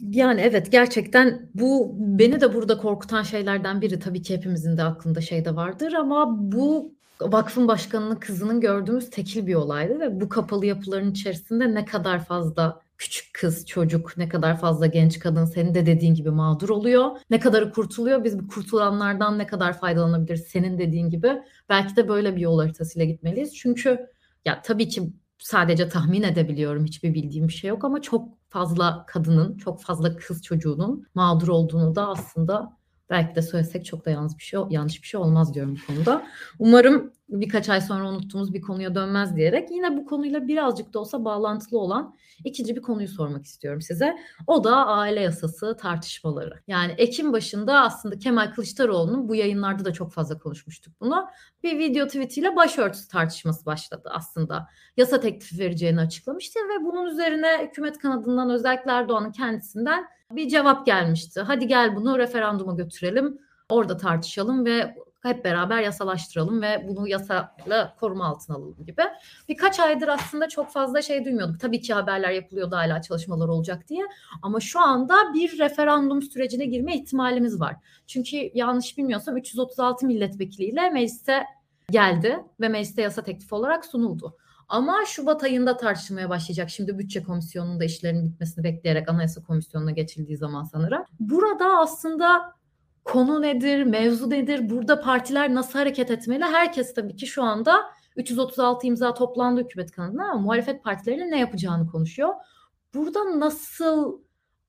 A: Yani evet gerçekten bu beni de burada korkutan şeylerden biri tabii ki hepimizin de aklında şey de vardır ama bu vakfın başkanının kızının gördüğümüz tekil bir olaydı ve bu kapalı yapıların içerisinde ne kadar fazla küçük kız, çocuk, ne kadar fazla genç kadın senin de dediğin gibi mağdur oluyor. Ne kadarı kurtuluyor? Biz bu kurtulanlardan ne kadar faydalanabiliriz? Senin dediğin gibi belki de böyle bir yol haritasıyla gitmeliyiz. Çünkü ya tabii ki sadece tahmin edebiliyorum. Hiçbir bildiğim bir şey yok ama çok fazla kadının, çok fazla kız çocuğunun mağdur olduğunu da aslında belki de söylesek çok da yanlış bir şey yanlış bir şey olmaz diyorum bu konuda. Umarım birkaç ay sonra unuttuğumuz bir konuya dönmez diyerek yine bu konuyla birazcık da olsa bağlantılı olan ikinci bir konuyu sormak istiyorum size. O da aile yasası tartışmaları. Yani Ekim başında aslında Kemal Kılıçdaroğlu'nun bu yayınlarda da çok fazla konuşmuştuk bunu. Bir video tweetiyle başörtüsü tartışması başladı aslında. Yasa teklifi vereceğini açıklamıştı ve bunun üzerine hükümet kanadından özellikle Erdoğan'ın kendisinden bir cevap gelmişti. Hadi gel bunu referanduma götürelim. Orada tartışalım ve hep beraber yasalaştıralım ve bunu yasayla koruma altına alalım gibi. Birkaç aydır aslında çok fazla şey duymuyorduk. Tabii ki haberler yapılıyordu hala çalışmalar olacak diye. Ama şu anda bir referandum sürecine girme ihtimalimiz var. Çünkü yanlış bilmiyorsam 336 milletvekiliyle meclise geldi ve mecliste yasa teklifi olarak sunuldu. Ama Şubat ayında tartışılmaya başlayacak. Şimdi bütçe komisyonunda işlerin bitmesini bekleyerek anayasa komisyonuna geçildiği zaman sanırım. Burada aslında konu nedir, mevzu nedir, burada partiler nasıl hareket etmeli? Herkes tabii ki şu anda 336 imza toplandı hükümet kanadına ama muhalefet partilerinin ne yapacağını konuşuyor. Burada nasıl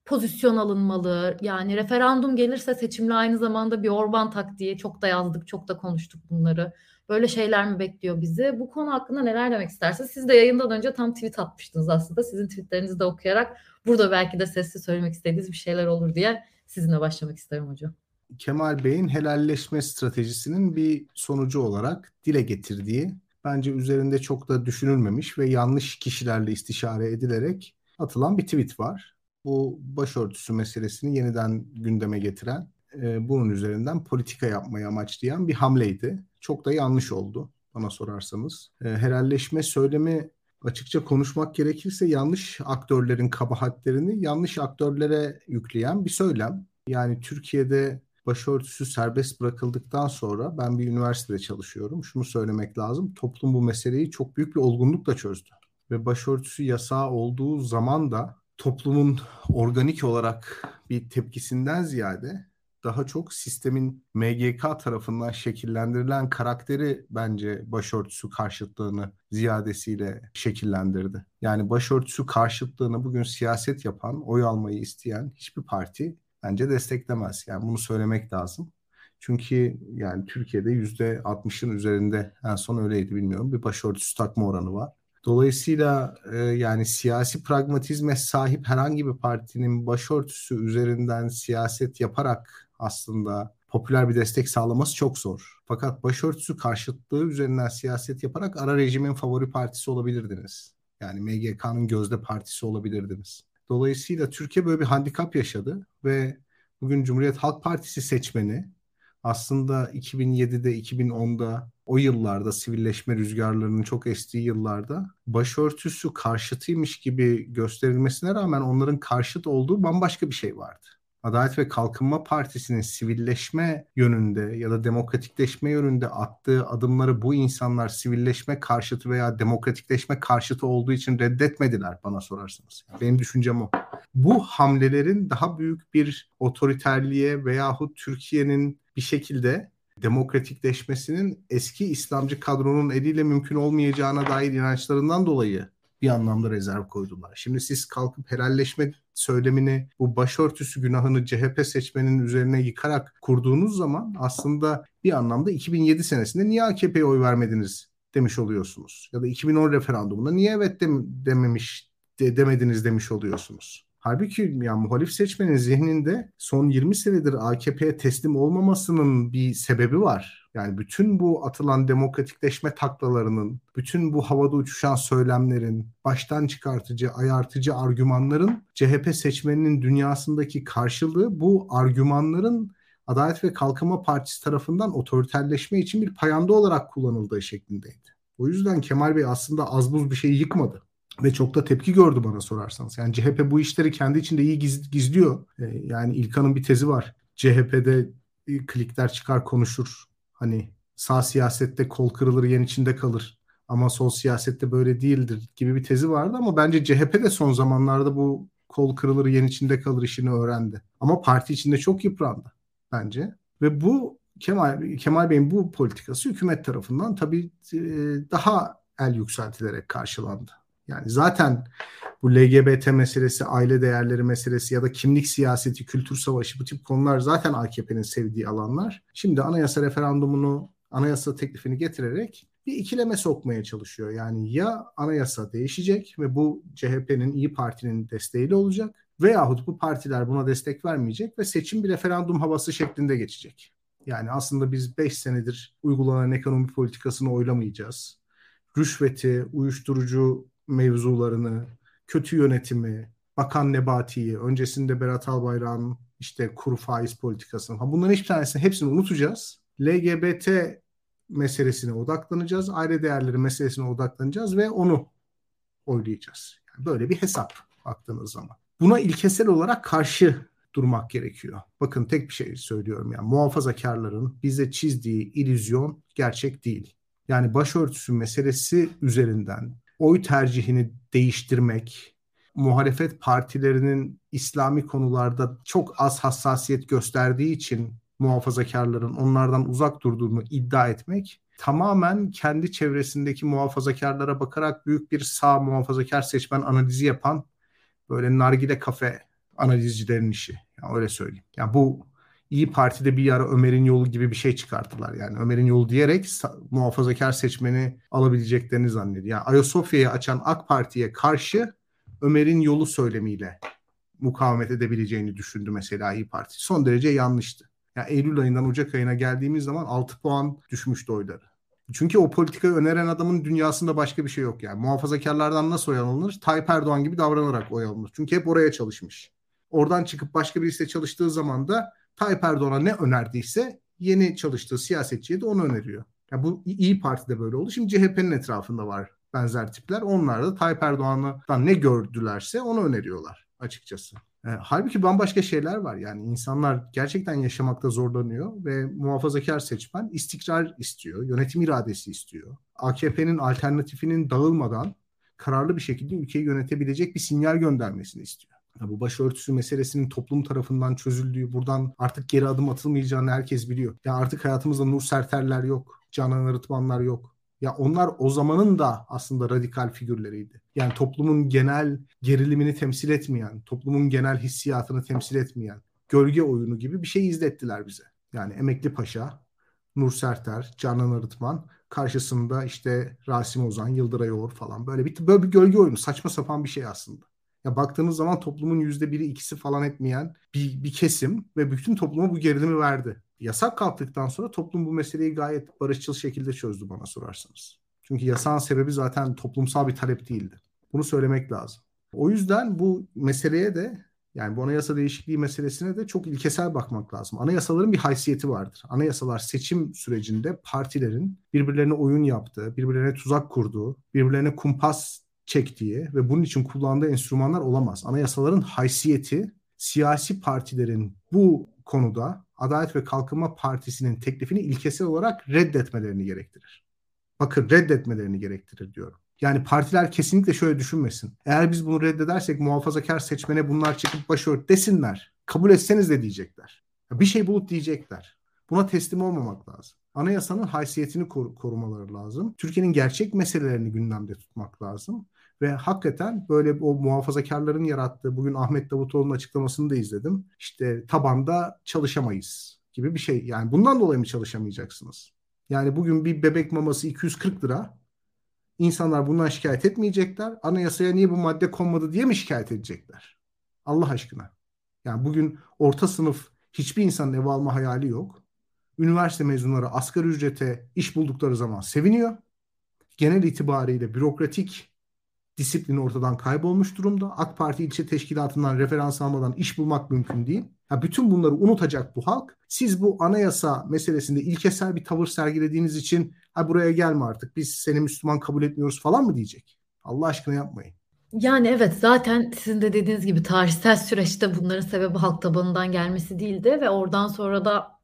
A: pozisyon alınmalı? Yani referandum gelirse seçimle aynı zamanda bir Orban taktiği çok da yazdık, çok da konuştuk bunları. Böyle şeyler mi bekliyor bizi? Bu konu hakkında neler demek istersiniz? Siz de yayından önce tam tweet atmıştınız aslında. Sizin tweetlerinizi de okuyarak burada belki de sesli söylemek istediğiniz bir şeyler olur diye sizinle başlamak isterim hocam.
B: Kemal Bey'in helalleşme stratejisinin bir sonucu olarak dile getirdiği bence üzerinde çok da düşünülmemiş ve yanlış kişilerle istişare edilerek atılan bir tweet var. Bu başörtüsü meselesini yeniden gündeme getiren, e, bunun üzerinden politika yapmayı amaçlayan bir hamleydi. Çok da yanlış oldu bana sorarsanız. E, helalleşme söylemi açıkça konuşmak gerekirse yanlış aktörlerin kabahatlerini yanlış aktörlere yükleyen bir söylem. Yani Türkiye'de başörtüsü serbest bırakıldıktan sonra ben bir üniversitede çalışıyorum. Şunu söylemek lazım. Toplum bu meseleyi çok büyük bir olgunlukla çözdü. Ve başörtüsü yasağı olduğu zaman da toplumun organik olarak bir tepkisinden ziyade daha çok sistemin MGK tarafından şekillendirilen karakteri bence başörtüsü karşıtlığını ziyadesiyle şekillendirdi. Yani başörtüsü karşıtlığını bugün siyaset yapan, oy almayı isteyen hiçbir parti bence desteklemez. Yani bunu söylemek lazım. Çünkü yani Türkiye'de yüzde 60'ın üzerinde en son öyleydi bilmiyorum bir başörtüsü takma oranı var. Dolayısıyla e, yani siyasi pragmatizme sahip herhangi bir partinin başörtüsü üzerinden siyaset yaparak aslında popüler bir destek sağlaması çok zor. Fakat başörtüsü karşıtlığı üzerinden siyaset yaparak ara rejimin favori partisi olabilirdiniz. Yani MGK'nın gözde partisi olabilirdiniz. Dolayısıyla Türkiye böyle bir handikap yaşadı ve bugün Cumhuriyet Halk Partisi seçmeni aslında 2007'de 2010'da o yıllarda sivilleşme rüzgarlarının çok estiği yıllarda başörtüsü karşıtıymış gibi gösterilmesine rağmen onların karşıt olduğu bambaşka bir şey vardı. Adalet ve Kalkınma Partisi'nin sivilleşme yönünde ya da demokratikleşme yönünde attığı adımları bu insanlar sivilleşme karşıtı veya demokratikleşme karşıtı olduğu için reddetmediler bana sorarsanız. Benim düşüncem o. Bu hamlelerin daha büyük bir otoriterliğe veyahut Türkiye'nin bir şekilde demokratikleşmesinin eski İslamcı kadronun eliyle mümkün olmayacağına dair inançlarından dolayı bir anlamda rezerv koydular. Şimdi siz kalkıp helalleşme söylemini bu başörtüsü günahını CHP seçmenin üzerine yıkarak kurduğunuz zaman aslında bir anlamda 2007 senesinde niye AKP'ye oy vermediniz demiş oluyorsunuz. Ya da 2010 referandumunda niye evet dem dememiş de demediniz demiş oluyorsunuz. Halbuki yani muhalif seçmenin zihninde son 20 senedir AKP'ye teslim olmamasının bir sebebi var. Yani bütün bu atılan demokratikleşme taklalarının, bütün bu havada uçuşan söylemlerin, baştan çıkartıcı, ayartıcı argümanların CHP seçmeninin dünyasındaki karşılığı bu argümanların Adalet ve Kalkınma Partisi tarafından otoriterleşme için bir payanda olarak kullanıldığı şeklindeydi. O yüzden Kemal Bey aslında az buz bir şey yıkmadı ve çok da tepki gördü bana sorarsanız. Yani CHP bu işleri kendi içinde iyi giz, gizliyor. Ee, yani İlkan'ın bir tezi var. CHP'de klikler çıkar konuşur. Hani sağ siyasette kol kırılır yen içinde kalır. Ama sol siyasette böyle değildir gibi bir tezi vardı ama bence CHP de son zamanlarda bu kol kırılır yen içinde kalır işini öğrendi. Ama parti içinde çok yıprandı bence. Ve bu Kemal, Kemal Bey'in bu politikası hükümet tarafından tabii e, daha el yükseltilerek karşılandı. Yani zaten bu LGBT meselesi, aile değerleri meselesi ya da kimlik siyaseti, kültür savaşı bu tip konular zaten AKP'nin sevdiği alanlar. Şimdi anayasa referandumunu, anayasa teklifini getirerek bir ikileme sokmaya çalışıyor. Yani ya anayasa değişecek ve bu CHP'nin, İyi Parti'nin desteğiyle olacak veyahut bu partiler buna destek vermeyecek ve seçim bir referandum havası şeklinde geçecek. Yani aslında biz 5 senedir uygulanan ekonomi politikasını oylamayacağız. Rüşveti, uyuşturucu mevzularını, kötü yönetimi, Bakan Nebati'yi, öncesinde Berat Albayrak'ın işte kuru faiz politikasını. Ha bunların hiçbir tanesini hepsini unutacağız. LGBT meselesine odaklanacağız. Aile değerleri meselesine odaklanacağız ve onu oylayacağız. Yani böyle bir hesap baktığınız zaman. Buna ilkesel olarak karşı durmak gerekiyor. Bakın tek bir şey söylüyorum yani muhafazakarların bize çizdiği illüzyon gerçek değil. Yani başörtüsü meselesi üzerinden oy tercihini değiştirmek, muhalefet partilerinin İslami konularda çok az hassasiyet gösterdiği için muhafazakarların onlardan uzak durduğunu iddia etmek tamamen kendi çevresindeki muhafazakarlara bakarak büyük bir sağ muhafazakar seçmen analizi yapan böyle nargile kafe analizcilerin işi. Yani öyle söyleyeyim. Yani bu İyi Parti'de bir ara Ömer'in yolu gibi bir şey çıkarttılar. Yani Ömer'in yolu diyerek muhafazakar seçmeni alabileceklerini zannediyor. Yani Ayasofya'yı açan AK Parti'ye karşı Ömer'in yolu söylemiyle mukavemet edebileceğini düşündü mesela İyi Parti. Son derece yanlıştı. Yani Eylül ayından Ocak ayına geldiğimiz zaman 6 puan düşmüştü oyları. Çünkü o politikayı öneren adamın dünyasında başka bir şey yok yani. Muhafazakarlardan nasıl oy alınır? Tayyip Erdoğan gibi davranarak oy alınır. Çünkü hep oraya çalışmış. Oradan çıkıp başka birisiyle çalıştığı zaman da Tayyip Erdoğan'a ne önerdiyse yeni çalıştığı siyasetçiye de onu öneriyor. Yani bu İyi Parti'de böyle oldu. Şimdi CHP'nin etrafında var benzer tipler. Onlar da Tayyip Erdoğan'dan ne gördülerse onu öneriyorlar açıkçası. E, halbuki bambaşka şeyler var. Yani insanlar gerçekten yaşamakta zorlanıyor ve muhafazakar seçmen istikrar istiyor, yönetim iradesi istiyor. AKP'nin alternatifinin dağılmadan kararlı bir şekilde ülkeyi yönetebilecek bir sinyal göndermesini istiyor. Bu başörtüsü meselesinin toplum tarafından çözüldüğü, buradan artık geri adım atılmayacağını herkes biliyor. Ya artık hayatımızda Nur Serterler yok, Canan Arıtmanlar yok. Ya onlar o zamanın da aslında radikal figürleriydi. Yani toplumun genel gerilimini temsil etmeyen, toplumun genel hissiyatını temsil etmeyen, gölge oyunu gibi bir şey izlettiler bize. Yani Emekli Paşa, Nur Serter, Canan Arıtman, karşısında işte Rasim Ozan, Yıldıray Oğur falan böyle bir böyle bir gölge oyunu, saçma sapan bir şey aslında. Ya baktığınız zaman toplumun yüzde biri ikisi falan etmeyen bir, bir kesim ve bütün topluma bu gerilimi verdi. Yasak kalktıktan sonra toplum bu meseleyi gayet barışçıl şekilde çözdü bana sorarsanız. Çünkü yasağın sebebi zaten toplumsal bir talep değildi. Bunu söylemek lazım. O yüzden bu meseleye de yani bu anayasa değişikliği meselesine de çok ilkesel bakmak lazım. Anayasaların bir haysiyeti vardır. Anayasalar seçim sürecinde partilerin birbirlerine oyun yaptığı, birbirlerine tuzak kurduğu, birbirlerine kumpas çektiği ve bunun için kullandığı enstrümanlar olamaz. Anayasaların haysiyeti siyasi partilerin bu konuda Adalet ve Kalkınma Partisi'nin teklifini ilkesel olarak reddetmelerini gerektirir. Bakın reddetmelerini gerektirir diyorum. Yani partiler kesinlikle şöyle düşünmesin. Eğer biz bunu reddedersek muhafazakar seçmene bunlar çıkıp başört desinler. Kabul etseniz de diyecekler. Bir şey bulup diyecekler. Buna teslim olmamak lazım. Anayasanın haysiyetini kor- korumaları lazım. Türkiye'nin gerçek meselelerini gündemde tutmak lazım. Ve hakikaten böyle o muhafazakarların yarattığı bugün Ahmet Davutoğlu'nun açıklamasını da izledim. İşte tabanda çalışamayız gibi bir şey. Yani bundan dolayı mı çalışamayacaksınız? Yani bugün bir bebek maması 240 lira. İnsanlar bundan şikayet etmeyecekler. Anayasaya niye bu madde konmadı diye mi şikayet edecekler? Allah aşkına. Yani bugün orta sınıf hiçbir insanın ev alma hayali yok. Üniversite mezunları asgari ücrete iş buldukları zaman seviniyor. Genel itibariyle bürokratik disiplin ortadan kaybolmuş durumda. AK Parti ilçe teşkilatından referans almadan iş bulmak mümkün değil. Ya bütün bunları unutacak bu halk. Siz bu anayasa meselesinde ilkesel bir tavır sergilediğiniz için ha buraya gelme artık biz seni Müslüman kabul etmiyoruz falan mı diyecek? Allah aşkına yapmayın.
A: Yani evet zaten sizin de dediğiniz gibi tarihsel süreçte bunların sebebi halk tabanından gelmesi değildi ve oradan sonra da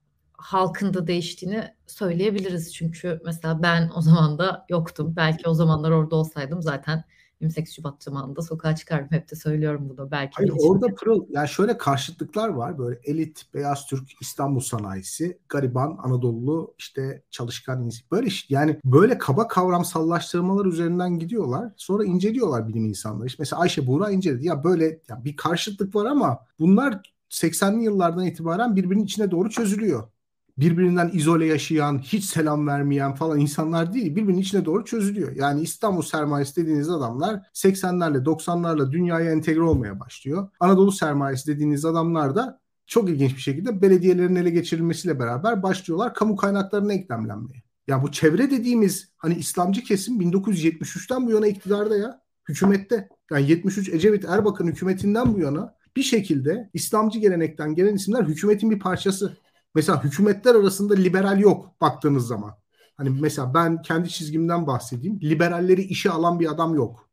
A: halkın da değiştiğini söyleyebiliriz. Çünkü mesela ben o zaman da yoktum. Belki o zamanlar orada olsaydım zaten 28 Şubat zamanında sokağa çıkarım. Hep de söylüyorum bunu. Belki
B: Hayır, orada pırıl, yani şöyle karşıtlıklar var. Böyle elit, beyaz Türk, İstanbul sanayisi, gariban, Anadolu, işte çalışkan insan. Böyle yani böyle kaba kavramsallaştırmalar üzerinden gidiyorlar. Sonra inceliyorlar bilim insanları. İşte mesela Ayşe Buğra inceledi. Ya böyle ya bir karşıtlık var ama bunlar 80'li yıllardan itibaren birbirinin içine doğru çözülüyor birbirinden izole yaşayan, hiç selam vermeyen falan insanlar değil. Birbirinin içine doğru çözülüyor. Yani İstanbul sermayesi dediğiniz adamlar 80'lerle 90'larla dünyaya entegre olmaya başlıyor. Anadolu sermayesi dediğiniz adamlar da çok ilginç bir şekilde belediyelerin ele geçirilmesiyle beraber başlıyorlar kamu kaynaklarına eklemlenmeye. Ya bu çevre dediğimiz hani İslamcı kesim 1973'ten bu yana iktidarda ya. Hükümette. Yani 73 Ecevit Erbakan hükümetinden bu yana bir şekilde İslamcı gelenekten gelen isimler hükümetin bir parçası. Mesela hükümetler arasında liberal yok baktığınız zaman. Hani mesela ben kendi çizgimden bahsedeyim. Liberalleri işe alan bir adam yok.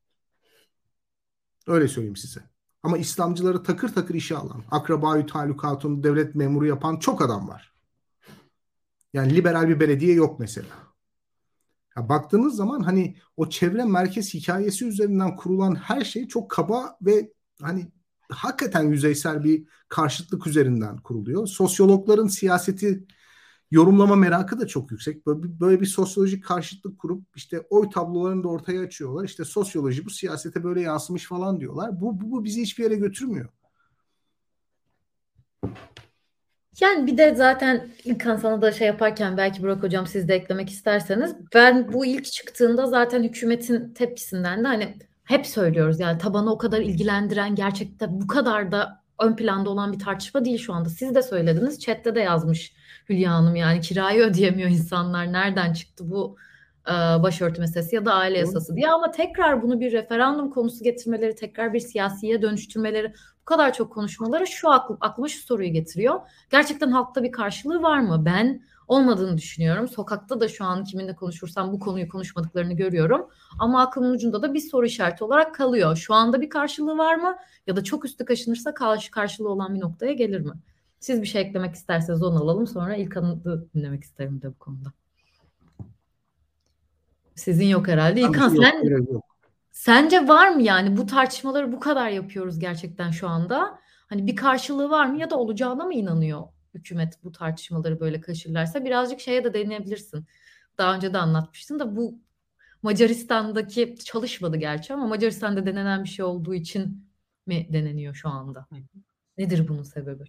B: Öyle söyleyeyim size. Ama İslamcıları takır takır işe alan, akrabayı talukatını devlet memuru yapan çok adam var. Yani liberal bir belediye yok mesela. Ya baktığınız zaman hani o çevre merkez hikayesi üzerinden kurulan her şey çok kaba ve hani hakikaten yüzeysel bir karşıtlık üzerinden kuruluyor. Sosyologların siyaseti yorumlama merakı da çok yüksek. Böyle bir, böyle bir sosyolojik karşıtlık kurup işte oy tablolarını da ortaya açıyorlar. İşte sosyoloji bu siyasete böyle yansımış falan diyorlar. Bu, bu, bu bizi hiçbir yere götürmüyor.
A: Yani bir de zaten İlkan sana da şey yaparken belki Burak Hocam siz de eklemek isterseniz ben bu ilk çıktığında zaten hükümetin tepkisinden de hani hep söylüyoruz yani tabanı o kadar ilgilendiren gerçekten bu kadar da ön planda olan bir tartışma değil şu anda. Siz de söylediniz. Chat'te de yazmış Hülya Hanım yani kirayı ödeyemiyor insanlar. Nereden çıktı bu e, başörtü meselesi ya da aile yasası diye ama tekrar bunu bir referandum konusu getirmeleri, tekrar bir siyasiye dönüştürmeleri, bu kadar çok konuşmaları şu aklım, aklıma şu soruyu getiriyor. Gerçekten halkta bir karşılığı var mı? Ben olmadığını düşünüyorum. Sokakta da şu an kiminle konuşursam bu konuyu konuşmadıklarını görüyorum. Ama aklımın ucunda da bir soru işareti olarak kalıyor. Şu anda bir karşılığı var mı? Ya da çok üstü kaşınırsa karşı karşılığı olan bir noktaya gelir mi? Siz bir şey eklemek isterseniz onu alalım. Sonra ilk anı dinlemek isterim de bu konuda. Sizin yok herhalde. İlkan sen yok. sence var mı yani bu tartışmaları bu kadar yapıyoruz gerçekten şu anda? Hani bir karşılığı var mı ya da olacağına mı inanıyor hükümet bu tartışmaları böyle kaşırlarsa? Birazcık şeye de deneyebilirsin. Daha önce de anlatmıştın da bu Macaristan'daki çalışmadı gerçi ama Macaristan'da denenen bir şey olduğu için mi deneniyor şu anda? Nedir bunun sebebi?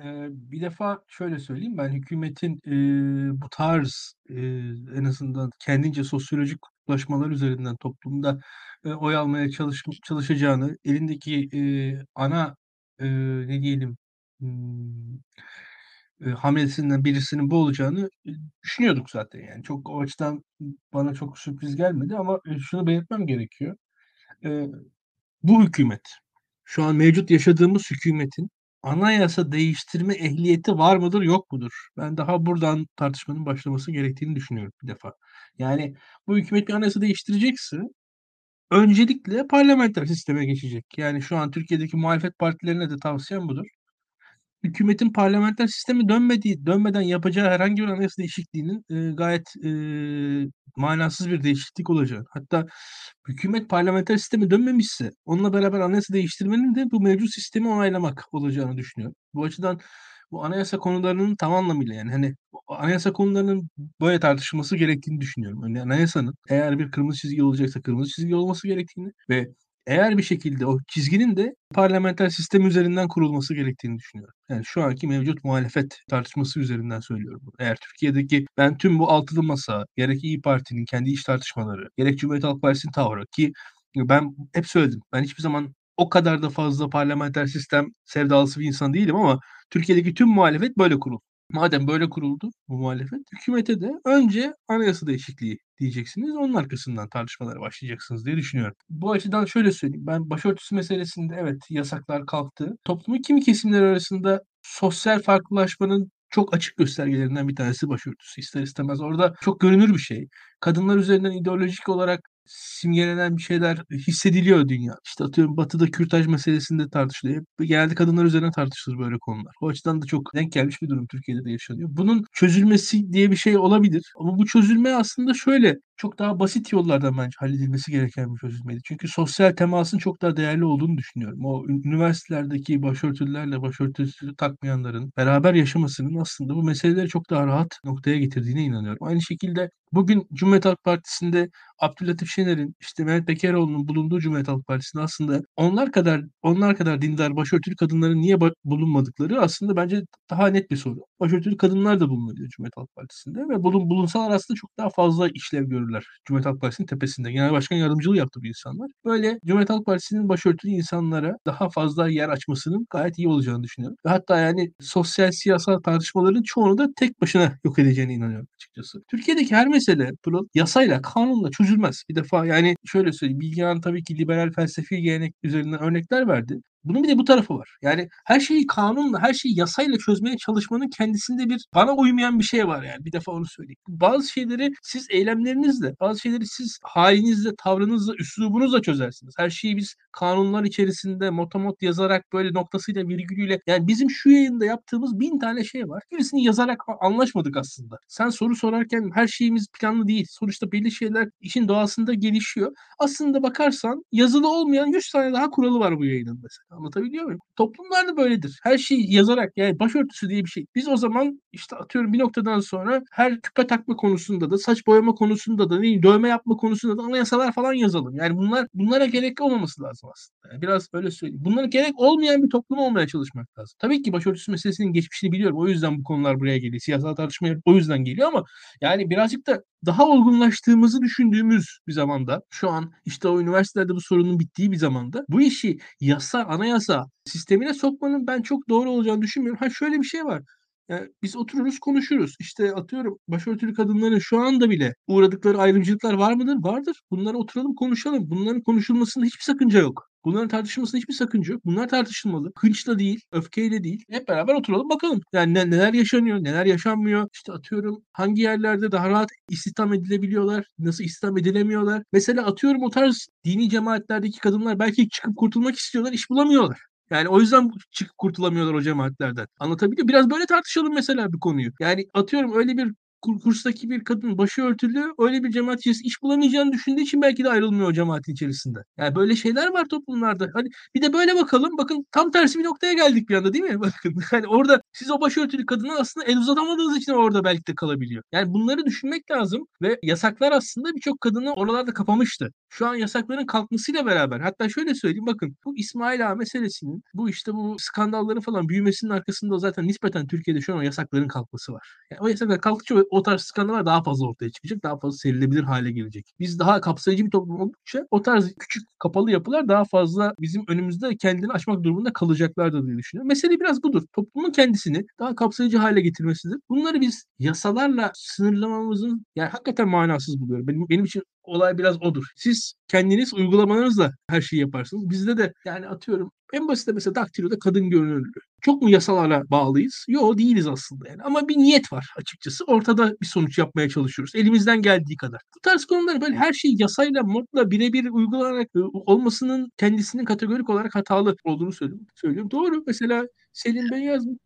C: Eee, bir defa şöyle söyleyeyim, ben hükümetin, eee, bu tarz, eee, en azından kendince sosyolojik kutuplaşmalar üzerinden toplumda, eee, oy almaya çalışmış çalışacağını, elindeki, eee, ana, eee, ne diyelim, eee, hamlesinden birisinin bu olacağını, düşünüyorduk zaten yani. Çok o açıdan bana çok sürpriz gelmedi ama, şunu belirtmem gerekiyor. Eee, bu hükümet, şu an mevcut yaşadığımız hükümetin anayasa değiştirme ehliyeti var mıdır, yok mudur? Ben daha buradan tartışmanın başlaması gerektiğini düşünüyorum bir defa. Yani bu hükümet bir anayasa değiştirecekse öncelikle parlamenter sisteme geçecek. Yani şu an Türkiye'deki muhalefet partilerine de tavsiyem budur hükümetin parlamenter sisteme dönmediği dönmeden yapacağı herhangi bir anayasa değişikliğinin, eee, gayet, eee, manasız bir değişiklik olacağını, hatta hükümet parlamenter sisteme dönmemişse onunla beraber anayasa değiştirmenin de bu mevcut sistemi onaylamak olacağını düşünüyorum. Bu açıdan bu anayasa konularının tam anlamıyla yani, hani, anayasa konularının böyle tartışılması gerektiğini düşünüyorum. Hani, anayasanın eğer bir kırmızı çizgi olacaksa kırmızı çizgi olması gerektiğini ve eğer bir şekilde o çizginin de parlamenter sistem üzerinden kurulması gerektiğini düşünüyorum. Yani şu anki mevcut muhalefet tartışması üzerinden söylüyorum bunu. Eğer Türkiye'deki ben tüm bu altılı masa, gerek İyi Parti'nin kendi iç tartışmaları, gerek Cumhuriyet Halk Partisi'nin tavrı ki ben hep söyledim. Ben hiçbir zaman o kadar da fazla parlamenter sistem sevdalısı bir insan değilim ama Türkiye'deki tüm muhalefet böyle kuruldu. Madem böyle kuruldu bu muhalefet, hükümete de önce anayasa değişikliği diyeceksiniz. Onun arkasından tartışmalara başlayacaksınız diye düşünüyorum. Bu açıdan şöyle söyleyeyim. Ben başörtüsü meselesinde evet yasaklar kalktı. Toplumun kimi kesimler arasında sosyal farklılaşmanın çok açık göstergelerinden bir tanesi başörtüsü. İster istemez orada çok görünür bir şey. Kadınlar üzerinden ideolojik olarak simgelenen bir şeyler hissediliyor dünya. İşte atıyorum Batı'da kürtaj meselesinde tartışılıyor. Hep genelde kadınlar üzerine tartışılır böyle konular. O açıdan da çok denk gelmiş bir durum Türkiye'de de yaşanıyor. Bunun çözülmesi diye bir şey olabilir. Ama bu çözülme aslında şöyle çok daha basit yollardan bence halledilmesi gereken bir çözülmeydi. Çünkü sosyal temasın çok daha değerli olduğunu düşünüyorum. O üniversitelerdeki başörtülerle başörtüsü takmayanların beraber yaşamasının aslında bu meseleleri çok daha rahat noktaya getirdiğine inanıyorum. Aynı şekilde bugün Cumhuriyet Halk Partisi'nde Abdülatif Şener'in, işte Mehmet Bekeroğlu'nun bulunduğu Cumhuriyet Halk Partisi'nde aslında onlar kadar onlar kadar dindar başörtülü kadınların niye bulunmadıkları aslında bence daha net bir soru. Başörtülü kadınlar da bulunuyor Cumhuriyet Halk Partisi'nde ve bulun bulunsalar aslında çok daha fazla işlev görürler Cumhuriyet Halk Partisi'nin tepesinde. Genel Başkan Yardımcılığı yaptı bu insanlar. Böyle Cumhuriyet Halk Partisi'nin başörtülü insanlara daha fazla yer açmasının gayet iyi olacağını düşünüyorum. Ve hatta yani sosyal siyasal tartışmaların çoğunu da tek başına yok edeceğine inanıyorum açıkçası. Türkiye'deki her mesele Pırıl yasayla, kanunla çözülmez. Bir defa yani şöyle söyleyeyim. Bilgehan tabii ki liberal felsefi gelenek üzerinden örnekler verdi. Bunun bir de bu tarafı var. Yani her şeyi kanunla, her şeyi yasayla çözmeye çalışmanın kendisinde bir bana uymayan bir şey var yani. Bir defa onu söyleyeyim. Bazı şeyleri siz eylemlerinizle, bazı şeyleri siz halinizle, tavrınızla, üslubunuzla çözersiniz. Her şeyi biz kanunlar içerisinde motomot yazarak böyle noktasıyla virgülüyle yani bizim şu yayında yaptığımız bin tane şey var. Birisini yazarak anlaşmadık aslında. Sen soru sorarken her şeyimiz planlı değil. Sonuçta belli şeyler işin doğasında gelişiyor. Aslında bakarsan yazılı olmayan 100 tane daha kuralı var bu yayının mesela. Anlatabiliyor muyum? Toplumlarda böyledir. Her şeyi yazarak yani başörtüsü diye bir şey. Biz o zaman işte atıyorum bir noktadan sonra her küpe takma konusunda da saç boyama konusunda da değil, dövme yapma konusunda da anayasalar falan yazalım. Yani bunlar bunlara gerek olmaması lazım aslında. Yani biraz öyle söyleyeyim. Bunlara gerek olmayan bir toplum olmaya çalışmak lazım. Tabii ki başörtüsü meselesinin geçmişini biliyorum. O yüzden bu konular buraya geliyor. Siyasal tartışmalar o yüzden geliyor ama yani birazcık da daha olgunlaştığımızı düşündüğümüz bir zamanda şu an işte o üniversitelerde bu sorunun bittiği bir zamanda bu işi yasa, anayasa sistemine sokmanın ben çok doğru olacağını düşünmüyorum. Ha şöyle bir şey var. Yani biz otururuz konuşuruz. İşte atıyorum başörtülü kadınların şu anda bile uğradıkları ayrımcılıklar var mıdır? Vardır. Bunları oturalım konuşalım. Bunların konuşulmasında hiçbir sakınca yok. Bunların tartışılmasında hiçbir sakınca yok. Bunlar tartışılmalı. Hınçla değil, öfkeyle değil. Hep beraber oturalım bakalım. Yani ne, neler yaşanıyor, neler yaşanmıyor. İşte atıyorum hangi yerlerde daha rahat istihdam edilebiliyorlar, nasıl istihdam edilemiyorlar. Mesela atıyorum o tarz dini cemaatlerdeki kadınlar belki çıkıp kurtulmak istiyorlar, iş bulamıyorlar. Yani o yüzden çıkıp kurtulamıyorlar o cemaatlerden. Anlatabiliyor Biraz böyle tartışalım mesela bir konuyu. Yani atıyorum öyle bir kurstaki bir kadın başı örtülü öyle bir cemaat içerisinde iş bulamayacağını düşündüğü için belki de ayrılmıyor o cemaatin içerisinde. Yani böyle şeyler var toplumlarda. Hani bir de böyle bakalım. Bakın tam tersi bir noktaya geldik bir anda değil mi? Bakın hani orada siz o başörtülü kadına aslında el uzatamadığınız için orada belki de kalabiliyor. Yani bunları düşünmek lazım ve yasaklar aslında birçok kadını oralarda kapamıştı. Şu an yasakların kalkmasıyla beraber hatta şöyle söyleyeyim bakın bu İsmail Ağa meselesinin bu işte bu skandalların falan büyümesinin arkasında zaten nispeten Türkiye'de şu an o yasakların kalkması var. Yani o yasaklar kalktıkça tarz skandallar daha fazla ortaya çıkacak. Daha fazla serilebilir hale gelecek. Biz daha kapsayıcı bir toplum oldukça o tarz küçük kapalı yapılar daha fazla bizim önümüzde kendini açmak durumunda kalacaklardır diye düşünüyorum. Mesele biraz budur. Toplumun kendisini daha kapsayıcı hale getirmesidir. Bunları biz yasalarla sınırlamamızın yani hakikaten manasız buluyorum. Benim, benim için olay biraz odur. Siz kendiniz uygulamalarınızla her şeyi yaparsınız. Bizde de yani atıyorum en basit mesela daktiloda kadın görünürlüğü. Çok mu yasalarla bağlıyız? Yok değiliz aslında yani. Ama bir niyet var açıkçası. Ortada bir sonuç yapmaya çalışıyoruz. Elimizden geldiği kadar. Bu tarz konular böyle her şey yasayla, modla birebir uygulanarak olmasının kendisinin kategorik olarak hatalı olduğunu söylüyorum. söylüyorum. Doğru. Mesela Selim Bey yazmış.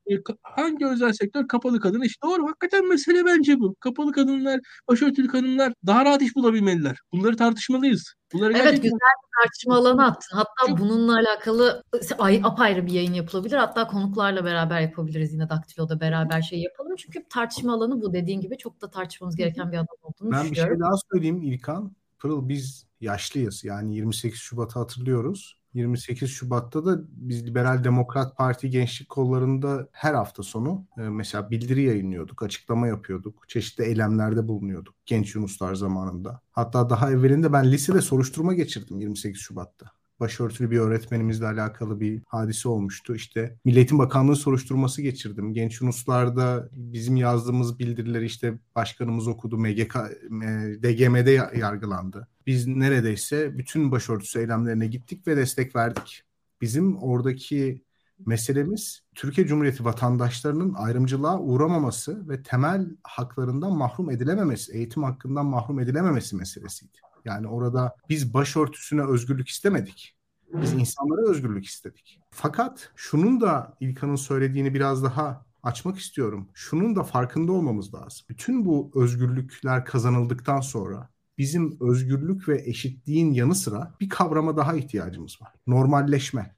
C: Hangi özel sektör kapalı kadın iş? Doğru. Hakikaten mesele bence bu. Kapalı kadınlar, başörtülü kadınlar daha rahat iş bulabilmeliler. Bunları tartışmalıyız. Bunları
A: evet gerçekten... güzel bir tartışma alanı attın. Hatta Çok... bununla alakalı ay, apayrı bir yayın yapılabilir. Hatta konuklarla beraber yapabiliriz yine Daktilo'da beraber şey yapalım. Çünkü tartışma alanı bu dediğin gibi çok da tartışmamız gereken bir adam olduğunu
B: ben
A: düşünüyorum.
B: Ben bir şey daha söyleyeyim İlkan. Pırıl biz yaşlıyız. Yani 28 Şubat'ı hatırlıyoruz. 28 Şubat'ta da biz Liberal Demokrat Parti gençlik kollarında her hafta sonu e, mesela bildiri yayınlıyorduk, açıklama yapıyorduk, çeşitli eylemlerde bulunuyorduk genç Yunuslar zamanında. Hatta daha evvelinde ben lisede soruşturma geçirdim 28 Şubat'ta başörtülü bir öğretmenimizle alakalı bir hadise olmuştu. İşte Milletin Bakanlığı soruşturması geçirdim. Genç Yunuslar'da bizim yazdığımız bildirileri işte başkanımız okudu. MGK, DGM'de yargılandı. Biz neredeyse bütün başörtüsü eylemlerine gittik ve destek verdik. Bizim oradaki meselemiz Türkiye Cumhuriyeti vatandaşlarının ayrımcılığa uğramaması ve temel haklarından mahrum edilememesi, eğitim hakkından mahrum edilememesi meselesiydi. Yani orada biz başörtüsüne özgürlük istemedik. Biz insanlara özgürlük istedik. Fakat şunun da İlkan'ın söylediğini biraz daha açmak istiyorum. Şunun da farkında olmamız lazım. Bütün bu özgürlükler kazanıldıktan sonra bizim özgürlük ve eşitliğin yanı sıra bir kavrama daha ihtiyacımız var. Normalleşme.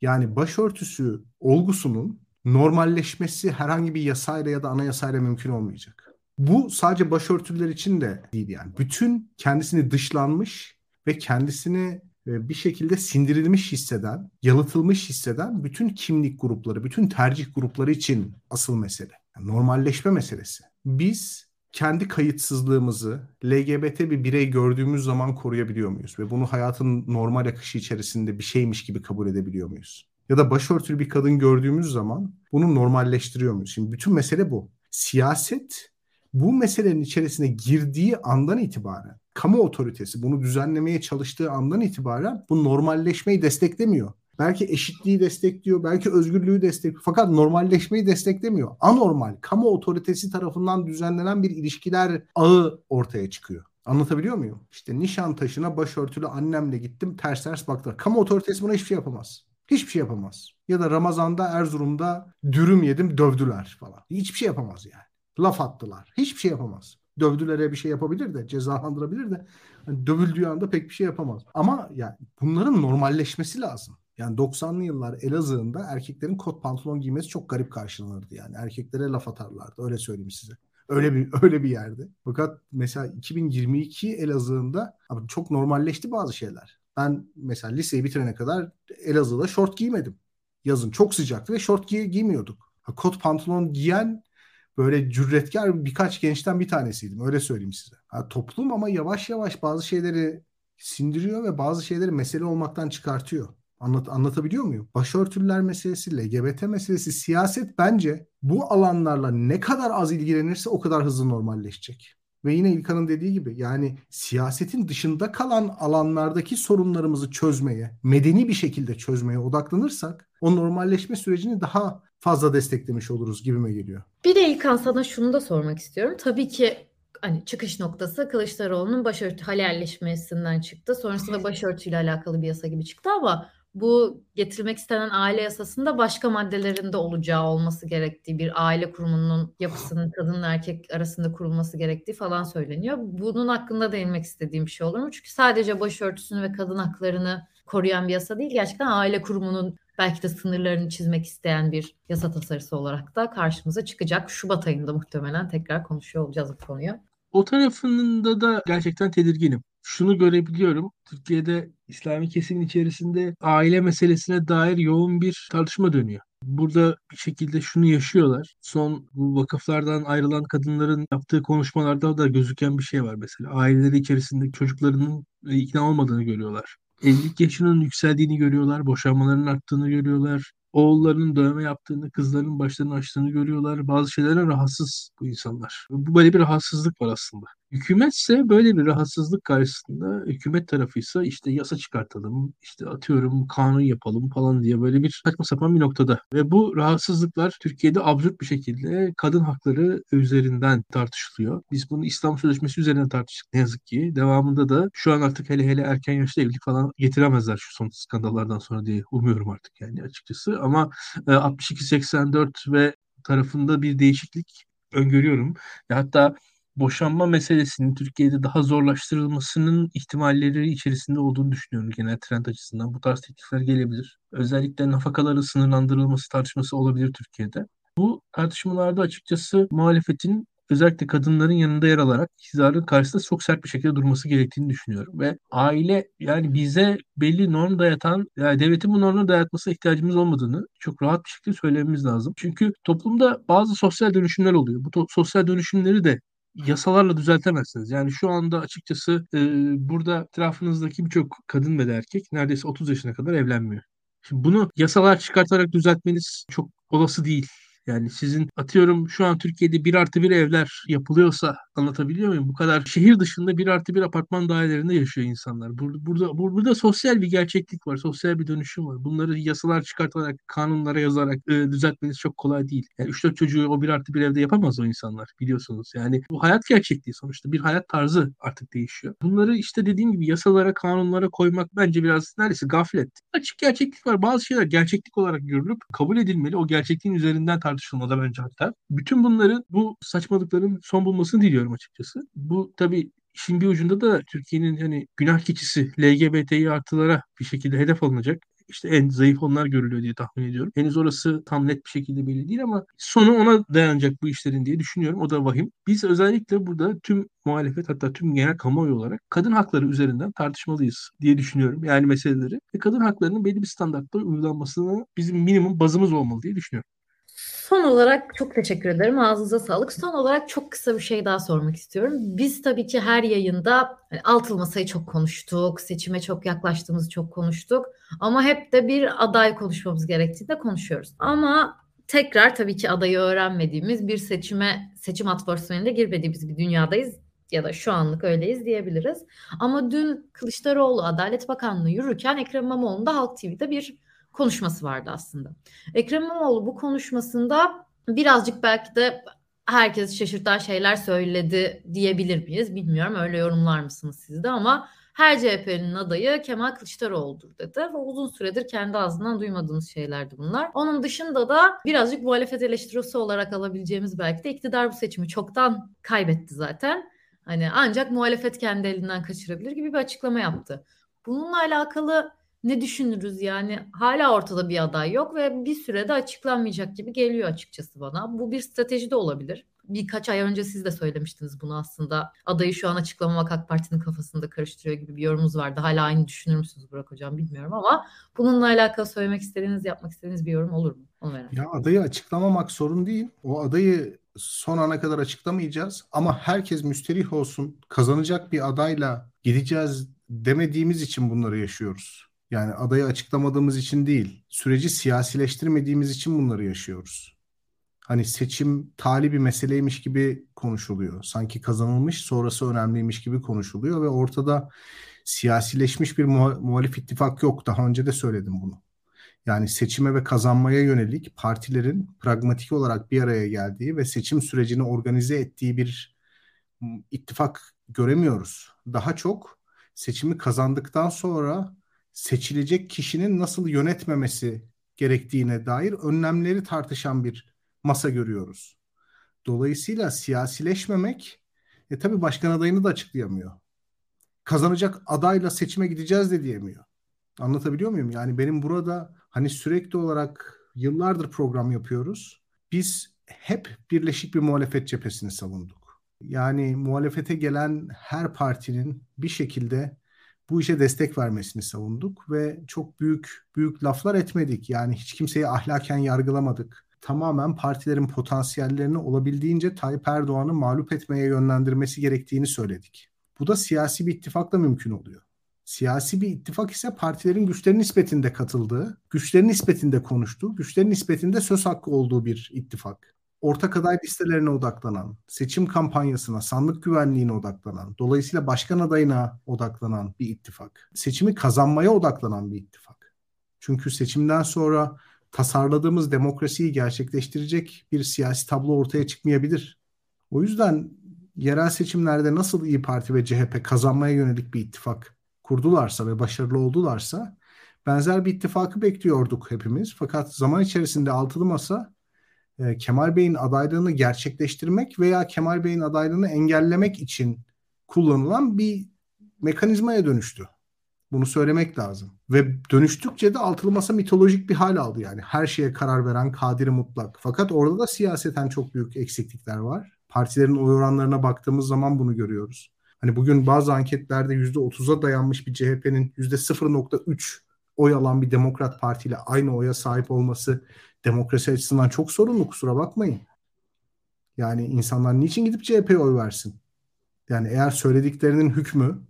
B: Yani başörtüsü olgusunun normalleşmesi herhangi bir yasayla ya da anayasayla mümkün olmayacak. Bu sadece başörtüler için de değil yani. Bütün kendisini dışlanmış ve kendisini e, bir şekilde sindirilmiş hisseden, yalıtılmış hisseden bütün kimlik grupları, bütün tercih grupları için asıl mesele. Yani normalleşme meselesi. Biz kendi kayıtsızlığımızı LGBT bir birey gördüğümüz zaman koruyabiliyor muyuz? Ve bunu hayatın normal akışı içerisinde bir şeymiş gibi kabul edebiliyor muyuz? Ya da başörtülü bir kadın gördüğümüz zaman bunu normalleştiriyor muyuz? Şimdi bütün mesele bu. Siyaset bu meselenin içerisine girdiği andan itibaren kamu otoritesi bunu düzenlemeye çalıştığı andan itibaren bu normalleşmeyi desteklemiyor. Belki eşitliği destekliyor, belki özgürlüğü destekliyor. Fakat normalleşmeyi desteklemiyor. Anormal, kamu otoritesi tarafından düzenlenen bir ilişkiler ağı ortaya çıkıyor. Anlatabiliyor muyum? İşte Nişantaşı'na başörtülü annemle gittim ters ters baktılar. Kamu otoritesi buna hiçbir şey yapamaz. Hiçbir şey yapamaz. Ya da Ramazan'da Erzurum'da dürüm yedim dövdüler falan. Hiçbir şey yapamaz yani. Laf attılar. Hiçbir şey yapamaz. Dövdülere bir şey yapabilir de cezalandırabilir de hani dövüldüğü anda pek bir şey yapamaz. Ama yani bunların normalleşmesi lazım. Yani 90'lı yıllar Elazığ'ında erkeklerin kot pantolon giymesi çok garip karşılanırdı yani. Erkeklere laf atarlardı öyle söyleyeyim size. Öyle bir öyle bir yerde. Fakat mesela 2022 Elazığ'ında abi çok normalleşti bazı şeyler. Ben mesela liseyi bitirene kadar Elazığ'da şort giymedim. Yazın çok sıcaktı ve şort giy giymiyorduk. Kot pantolon giyen böyle cüretkar birkaç gençten bir tanesiydim. Öyle söyleyeyim size. Ha, toplum ama yavaş yavaş bazı şeyleri sindiriyor ve bazı şeyleri mesele olmaktan çıkartıyor. Anlat, anlatabiliyor muyum? Başörtüler meselesi, LGBT meselesi, siyaset bence bu alanlarla ne kadar az ilgilenirse o kadar hızlı normalleşecek. Ve yine İlkan'ın dediği gibi yani siyasetin dışında kalan alanlardaki sorunlarımızı çözmeye, medeni bir şekilde çözmeye odaklanırsak o normalleşme sürecini daha fazla desteklemiş oluruz gibime geliyor.
A: Bir de İlkan sana şunu da sormak istiyorum. Tabii ki hani çıkış noktası Kılıçdaroğlu'nun başörtü halalleşmesinden çıktı. Sonrasında başörtüyle alakalı bir yasa gibi çıktı ama bu getirilmek istenen aile yasasında başka maddelerinde olacağı olması gerektiği bir aile kurumunun yapısının kadın erkek arasında kurulması gerektiği falan söyleniyor. Bunun hakkında değinmek istediğim bir şey olur mu? Çünkü sadece başörtüsünü ve kadın haklarını koruyan bir yasa değil. Gerçekten aile kurumunun belki de sınırlarını çizmek isteyen bir yasa tasarısı olarak da karşımıza çıkacak. Şubat ayında muhtemelen tekrar konuşuyor olacağız bu konuyu.
C: O tarafında da gerçekten tedirginim. Şunu görebiliyorum. Türkiye'de İslami kesimin içerisinde aile meselesine dair yoğun bir tartışma dönüyor. Burada bir şekilde şunu yaşıyorlar. Son bu vakıflardan ayrılan kadınların yaptığı konuşmalarda da gözüken bir şey var mesela. Aileleri içerisinde çocuklarının ikna olmadığını görüyorlar. Evlilik yaşının yükseldiğini görüyorlar, boşanmaların arttığını görüyorlar oğullarının dövme yaptığını, kızlarının başlarını açtığını görüyorlar. Bazı şeylere rahatsız bu insanlar. Bu böyle bir rahatsızlık var aslında. Hükümetse böyle bir rahatsızlık karşısında hükümet tarafıysa işte yasa çıkartalım, işte atıyorum kanun yapalım falan diye böyle bir saçma sapan bir noktada. Ve bu rahatsızlıklar Türkiye'de absürt bir şekilde kadın hakları üzerinden tartışılıyor. Biz bunu İslam Sözleşmesi üzerinden tartıştık ne yazık ki. Devamında da şu an artık hele hele erken yaşta evlilik falan getiremezler şu son skandallardan sonra diye umuyorum artık yani açıkçası. Ama 62-84 e, ve tarafında bir değişiklik öngörüyorum. Hatta boşanma meselesinin Türkiye'de daha zorlaştırılmasının ihtimalleri içerisinde olduğunu düşünüyorum genel trend açısından. Bu tarz teklifler gelebilir. Özellikle nafakaların sınırlandırılması tartışması olabilir Türkiye'de. Bu tartışmalarda açıkçası muhalefetin özellikle kadınların yanında yer alarak iktidarın karşısında çok sert bir şekilde durması gerektiğini düşünüyorum. Ve aile yani bize belli norm dayatan, yani devletin bu normları dayatmasına ihtiyacımız olmadığını çok rahat bir şekilde söylememiz lazım. Çünkü toplumda bazı sosyal dönüşümler oluyor. Bu sosyal dönüşümleri de yasalarla düzeltemezsiniz. Yani şu anda açıkçası e, burada etrafınızdaki birçok kadın ve erkek neredeyse 30 yaşına kadar evlenmiyor. Şimdi bunu yasalar çıkartarak düzeltmeniz çok olası değil. Yani sizin atıyorum şu an Türkiye'de bir artı bir evler yapılıyorsa anlatabiliyor muyum? Bu kadar şehir dışında bir artı bir apartman dairelerinde yaşıyor insanlar. Burada, burada, burada sosyal bir gerçeklik var. Sosyal bir dönüşüm var. Bunları yasalar çıkartarak, kanunlara yazarak e, düzeltmeniz çok kolay değil. Yani 3-4 çocuğu o bir artı bir evde yapamaz o insanlar biliyorsunuz. Yani bu hayat gerçekliği sonuçta. Bir hayat tarzı artık değişiyor. Bunları işte dediğim gibi yasalara, kanunlara koymak bence biraz neredeyse gaflet. Açık gerçeklik var. Bazı şeyler gerçeklik olarak görülüp kabul edilmeli. O gerçekliğin üzerinden tartışılmalı bence hatta. Bütün bunların bu saçmalıkların son bulmasını diliyorum açıkçası. Bu tabii işin bir ucunda da Türkiye'nin hani günah keçisi LGBTİ artılara bir şekilde hedef alınacak. İşte en zayıf onlar görülüyor diye tahmin ediyorum. Henüz orası tam net bir şekilde belli değil ama sonu ona dayanacak bu işlerin diye düşünüyorum. O da vahim. Biz özellikle burada tüm muhalefet hatta tüm genel kamuoyu olarak kadın hakları üzerinden tartışmalıyız diye düşünüyorum. Yani meseleleri. Ve kadın haklarının belli bir standartta uygulanmasını bizim minimum bazımız olmalı diye düşünüyorum.
A: Son olarak çok teşekkür ederim. Ağzınıza sağlık. Son olarak çok kısa bir şey daha sormak istiyorum. Biz tabii ki her yayında hani altılı masayı çok konuştuk. Seçime çok yaklaştığımızı çok konuştuk. Ama hep de bir aday konuşmamız gerektiğini de konuşuyoruz. Ama tekrar tabii ki adayı öğrenmediğimiz bir seçime, seçim atmosferinde girmediğimiz bir dünyadayız ya da şu anlık öyleyiz diyebiliriz. Ama dün Kılıçdaroğlu Adalet Bakanlığı yürürken Ekrem İmamoğlu'nda Halk TV'de bir konuşması vardı aslında. Ekrem İmamoğlu bu konuşmasında birazcık belki de herkes şaşırtan şeyler söyledi diyebilir miyiz? Bilmiyorum öyle yorumlar mısınız siz de ama her CHP'nin adayı Kemal Kılıçdaroğlu'dur dedi. Ve uzun süredir kendi ağzından duymadığımız şeylerdi bunlar. Onun dışında da birazcık muhalefet eleştirisi olarak alabileceğimiz belki de iktidar bu seçimi çoktan kaybetti zaten. Hani ancak muhalefet kendi elinden kaçırabilir gibi bir açıklama yaptı. Bununla alakalı ne düşünürüz yani hala ortada bir aday yok ve bir sürede açıklanmayacak gibi geliyor açıkçası bana. Bu bir strateji de olabilir. Birkaç ay önce siz de söylemiştiniz bunu aslında. Adayı şu an açıklamamak AK Parti'nin kafasında karıştırıyor gibi bir yorumunuz vardı. Hala aynı düşünür müsünüz Burak Hocam bilmiyorum ama bununla alakalı söylemek istediğiniz, yapmak istediğiniz bir yorum olur mu? Onu merak
B: Ya adayı açıklamamak sorun değil. O adayı son ana kadar açıklamayacağız ama herkes müsterih olsun kazanacak bir adayla gideceğiz demediğimiz için bunları yaşıyoruz. Yani adayı açıklamadığımız için değil, süreci siyasileştirmediğimiz için bunları yaşıyoruz. Hani seçim tali bir meseleymiş gibi konuşuluyor. Sanki kazanılmış, sonrası önemliymiş gibi konuşuluyor ve ortada siyasileşmiş bir muhalif ittifak yok. Daha önce de söyledim bunu. Yani seçime ve kazanmaya yönelik partilerin pragmatik olarak bir araya geldiği ve seçim sürecini organize ettiği bir ittifak göremiyoruz. Daha çok seçimi kazandıktan sonra seçilecek kişinin nasıl yönetmemesi gerektiğine dair önlemleri tartışan bir masa görüyoruz. Dolayısıyla siyasileşmemek e tabii başkan adayını da açıklayamıyor. Kazanacak adayla seçime gideceğiz de diyemiyor. Anlatabiliyor muyum? Yani benim burada hani sürekli olarak yıllardır program yapıyoruz. Biz hep birleşik bir muhalefet cephesini savunduk. Yani muhalefete gelen her partinin bir şekilde bu işe destek vermesini savunduk ve çok büyük büyük laflar etmedik. Yani hiç kimseyi ahlaken yargılamadık. Tamamen partilerin potansiyellerini olabildiğince Tayyip Erdoğan'ı mağlup etmeye yönlendirmesi gerektiğini söyledik. Bu da siyasi bir ittifakla mümkün oluyor. Siyasi bir ittifak ise partilerin güçlerin nispetinde katıldığı, güçlerin nispetinde konuştuğu, güçlerin nispetinde söz hakkı olduğu bir ittifak ortak aday listelerine odaklanan, seçim kampanyasına, sandık güvenliğine odaklanan, dolayısıyla başkan adayına odaklanan bir ittifak. Seçimi kazanmaya odaklanan bir ittifak. Çünkü seçimden sonra tasarladığımız demokrasiyi gerçekleştirecek bir siyasi tablo ortaya çıkmayabilir. O yüzden yerel seçimlerde nasıl İyi Parti ve CHP kazanmaya yönelik bir ittifak kurdularsa ve başarılı oldularsa benzer bir ittifakı bekliyorduk hepimiz. Fakat zaman içerisinde altılı masa e, Kemal Bey'in adaylığını gerçekleştirmek veya Kemal Bey'in adaylığını engellemek için kullanılan bir mekanizmaya dönüştü. Bunu söylemek lazım. Ve dönüştükçe de altılı masa mitolojik bir hal aldı yani. Her şeye karar veren kadiri mutlak. Fakat orada da siyaseten çok büyük eksiklikler var. Partilerin oy oranlarına baktığımız zaman bunu görüyoruz. Hani bugün bazı anketlerde %30'a dayanmış bir CHP'nin %0.3 oy alan bir Demokrat Parti ile aynı oya sahip olması demokrasi açısından çok sorunlu kusura bakmayın. Yani insanlar niçin gidip CHP'ye oy versin? Yani eğer söylediklerinin hükmü